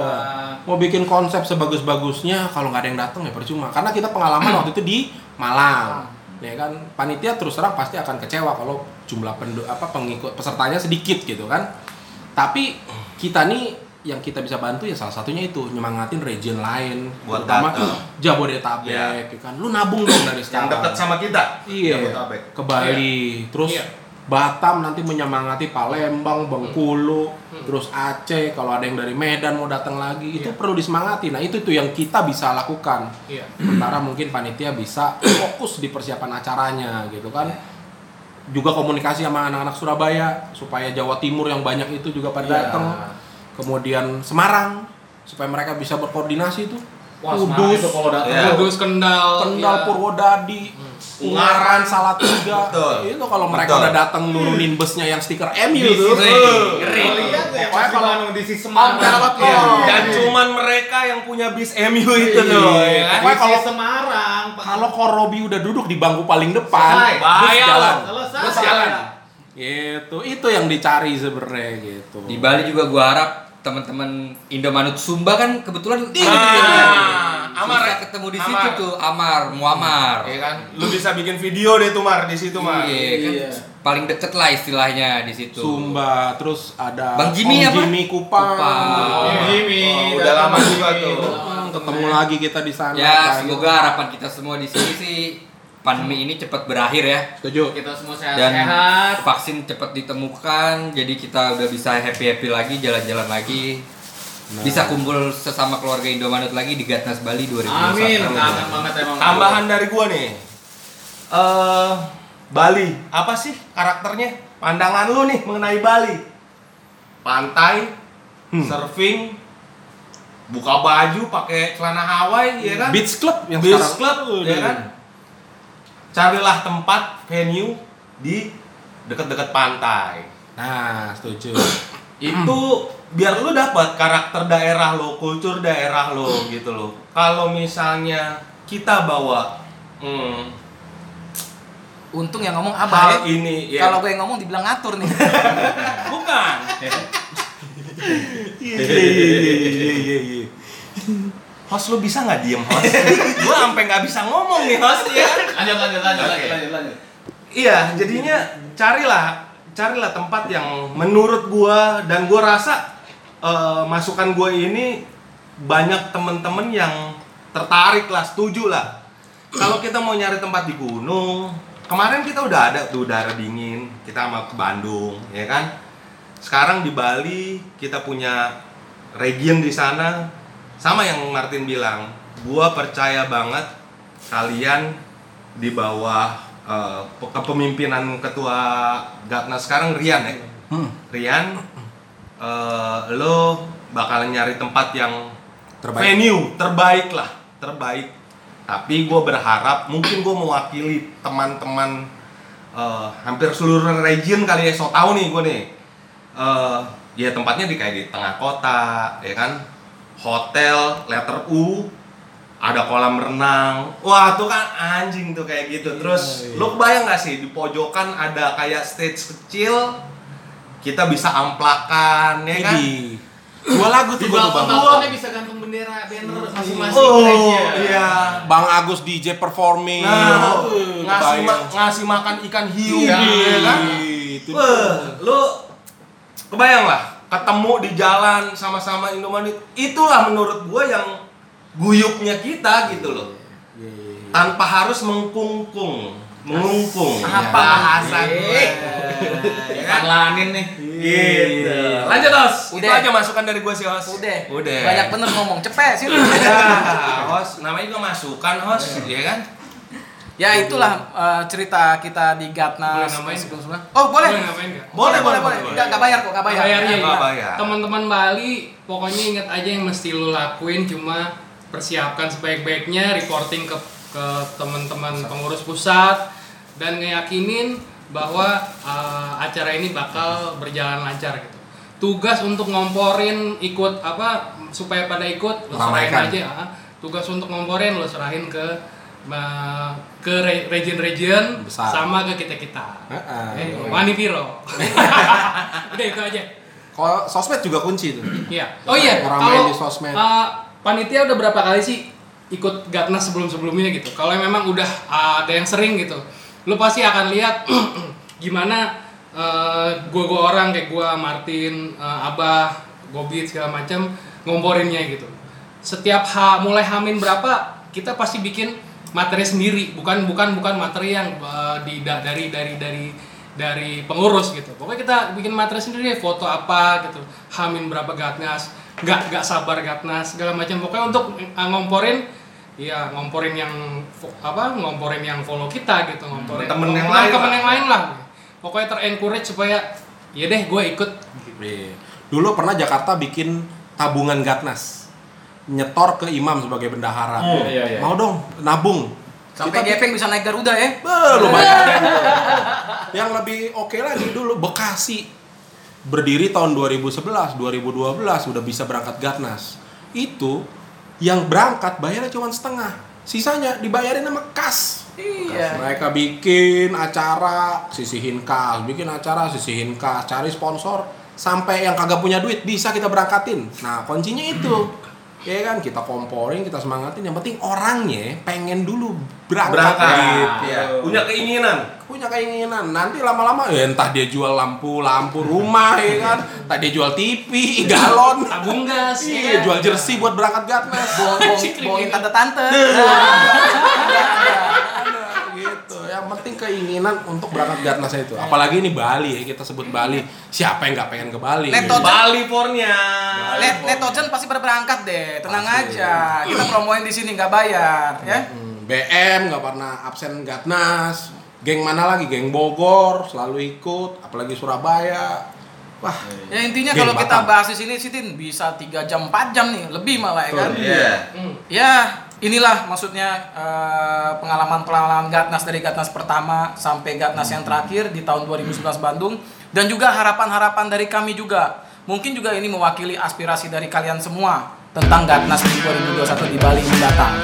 mau bikin konsep sebagus-bagusnya kalau nggak ada yang datang ya percuma. Karena kita pengalaman waktu itu di Malang, ya kan panitia terus terang pasti akan kecewa kalau jumlah pendu apa pengikut pesertanya sedikit gitu kan tapi kita nih yang kita bisa bantu ya salah satunya itu nyemangatin region lain Buat terutama datang. Jabodetabek Iya. ya kan lu nabung dong dari Yang sekarang dekat sama kita. Iya, Jabodetabek. ke Bali, terus Iya. Batam nanti menyemangati Palembang, Bengkulu, Hmm. terus Aceh. Kalau ada yang dari Medan mau datang lagi, itu Iya. perlu disemangati. Nah itu tuh yang kita bisa lakukan. Iya. Sementara mungkin panitia bisa fokus di persiapan acaranya, gitu kan. Juga komunikasi sama anak-anak Surabaya supaya Jawa Timur yang banyak itu juga pada Iya. datang. Kemudian Semarang supaya mereka bisa berkoordinasi itu. Wah, Kudus, itu kalau datang Iya. Kudus, Kendal, Kendal, ya. Purwodadi, Ungaran. Ungaran, Salatiga. Betul. Itu kalau mereka Betul. udah datang nurunin busnya yang stiker MU sisi- Ngeri. Lihat deh, Pokoknya kalau- kalau di sisi Semarang. Iya. Dan cuman mereka yang punya bis MU itu Iya. tuh. kan? Pokoknya kalau- Semarang, Kalau Korobi udah duduk di bangku paling depan, bus Bahaya jalan. Bus jalan. Gitu. Itu yang dicari sebenarnya gitu. Di Bali juga gua harap teman-teman Indomanut Sumba kan kebetulan Ah, Amar bisa ya? ketemu di Amar. situ tuh Amar, Muammar. Iya kan? Lu bisa bikin video deh tuh Mar di situ Mar. Iya, kan Iya. paling deket lah istilahnya di situ. Sumba, terus ada Bang Jimmy Om apa? Jimmy Kupang. Kupang. Jimmy, Jimmy, Oh, udah lama juga tuh. Ketemu lagi kita di sana. Ya, semoga gitu. harapan kita semua di sini sih pandemi ini cepat berakhir ya. Setuju. Kita semua Dan sehat-sehat. vaksin cepat ditemukan, jadi kita udah bisa happy-happy lagi, jalan-jalan lagi. Nah. Bisa kumpul sesama keluarga Indomanut lagi di Gatnas Bali 2021. Amin, kangen banget emang. Tambahan dari gua nih. Eh Bali, apa sih karakternya? Pandangan lu nih mengenai Bali. Pantai, Hmm. surfing, buka baju pakai celana Hawaii, ya kan? Beach Club yang Beach sekarang. Club, ya kan? Carilah tempat venue di dekat-dekat pantai. Nah, setuju. itu biar lu dapat karakter daerah lo, kultur daerah lo gitu loh. Kalau misalnya kita bawa hmm, Untung yang ngomong abah ya. ini ya Kalau gue yang ngomong dibilang ngatur nih. bukan. Iya, iya, iya, iya, iya. Host lu bisa nggak diem host? gua sampai nggak bisa ngomong nih host ya. kan? Lanjut, lanjut, lanjut, Oke. lanjut, lanjut. Iya, jadinya carilah carilah tempat yang menurut gua dan gua rasa eh, masukan gua ini banyak temen-temen yang tertarik lah, setuju lah. Kalau kita mau nyari tempat di gunung, kemarin kita udah ada tuh udara dingin, kita sama ke Bandung, ya kan? Sekarang di Bali kita punya region di sana, sama yang Martin bilang, gua percaya banget kalian di bawah eh, pe- kepemimpinan ketua Gatna sekarang Rian ya. Hmm. Rian, eh, lo bakalan nyari tempat yang Terbaik. venue terbaik lah, terbaik. Tapi gue berharap mungkin gue mewakili teman-teman eh, hampir seluruh region kali ya, so tau nih gue nih. Eh, ya tempatnya di kayak di tengah kota, ya kan? Hotel, letter U, ada kolam renang. Wah, tuh kan anjing tuh kayak gitu. Terus lu kebayang gak sih di pojokan ada kayak stage kecil kita bisa amplakan ya kan? Dua lagu tuh gua bang. balkon-balkonnya bisa gantung bendera banner masing-masing Oh, gereja. iya. Bang Agus DJ performing. Nah, Uh, ngasih ma- ngasih makan ikan hiu Iya, ya kan? itu. Wah, lu kebayang lah ketemu di jalan sama-sama Indomaret. Itulah menurut gua yang guyupnya kita gitu loh. Iya, Tanpa harus mengkungkung, mengungkung. Apa bahasa bahasa gue? Ya kan? Lanin nih. Gitu. Lanjut, Os. Itu Udah. aja masukan dari gua sih, Os. Udah. Udah. Banyak bener ngomong. Cepet sih. Ya, Os, namanya juga masukan, Os, ya kan? Ya itulah eh, cerita kita di Gatnas. Boleh nggak? Oh boleh. Boleh ngapain nggak? Boleh boleh boleh. Enggak enggak bayar kok, enggak bayar. Bayar, Nggak iya. bayar. Teman-teman Bali, pokoknya ingat aja yang mesti lu lakuin cuma persiapkan sebaik-baiknya reporting ke ke teman-teman pengurus pusat dan ngeyakinin bahwa uh, acara ini bakal berjalan lancar gitu. Tugas untuk ngomporin ikut apa supaya pada ikut lu serahin aja. ah. Tugas untuk ngomporin lu serahin ke uh, ke re- region-region sama ke kita-kita. Heeh. Eh, Wani Piro. Udah itu aja. Kalau sosmed juga kunci tuh. Iya. Oh iya, kalau di sosmed. uh, panitia udah berapa kali sih ikut Gatnas sebelum-sebelumnya gitu. Kalau memang udah ada yang sering gitu, lu pasti akan lihat gimana eh, gua-gua orang kayak gua Martin, eh, Abah, Gobit segala macam ngomporinnya gitu. Setiap mulai hamin berapa kita pasti bikin materi sendiri, bukan bukan bukan materi yang eh, di da- dari dari dari dari pengurus gitu. Pokoknya kita bikin materi sendiri, foto apa gitu, hamin berapa gatnas, nggak nggak sabar gatnas segala macam. Pokoknya untuk eh, ngomporin, ya ngomporin yang apa, ngomporin yang follow kita gitu, ngomporin Temen yang lain temen yang lain lah. Pokoknya terencourage supaya ya deh gue ikut. Iya. Dulu pernah Jakarta bikin tabungan Gatnas. Nyetor ke imam sebagai bendahara. iya, iya. Mau dong nabung. Sampai gepeng bisa naik Garuda ya. Eh, lumayan. Yang lebih oke lagi dulu Bekasi berdiri tahun 2011, 2012 udah bisa berangkat Gatnas. Itu yang berangkat bayarnya cuma setengah. Sisanya dibayarin sama kas. Iya. Mereka bikin acara, sisihin kas, bikin acara, sisihin kas, cari sponsor sampai yang kagak punya duit bisa kita berangkatin. Nah, kuncinya itu. Ya kan kita komporin, kita semangatin. Yang penting orangnya pengen dulu berangkat. Berangkat. Gitu. Iya. Punya keinginan. Punya keinginan. Nanti lama-lama ya entah dia jual lampu, lampu rumah ya kan. Entah dia jual TV, galon. Tabung gas. Iya, jual jersey buat berangkat Gatnas. Bohong, bohong, bohongin tante-tante. Ada, gitu. Yang penting keinginan untuk berangkat Gatnas itu. Apalagi ini Bali ya, kita sebut Bali. Siapa yang nggak pengen ke Bali? Neto. gitu. California. Net netogen pasti pada berangkat deh, tenang Pasti. aja. Kita promoin di sini nggak bayar, ya. Hmm, BM nggak pernah absen Gatnas. Geng mana lagi? Geng Bogor selalu ikut, apalagi Surabaya. Wah, Ya intinya kalau kita bahas di sini Sitin bisa 3 jam 4 jam nih, lebih malah ya kan. Iya. Hmm. Ya, inilah maksudnya eh, pengalaman-pengalaman Gatnas dari Gatnas pertama sampai Gatnas yang terakhir di tahun 2011 Bandung dan juga harapan-harapan dari kami juga. Mungkin juga ini mewakili aspirasi dari kalian semua tentang Gatnas di 2021 di Bali mendatang.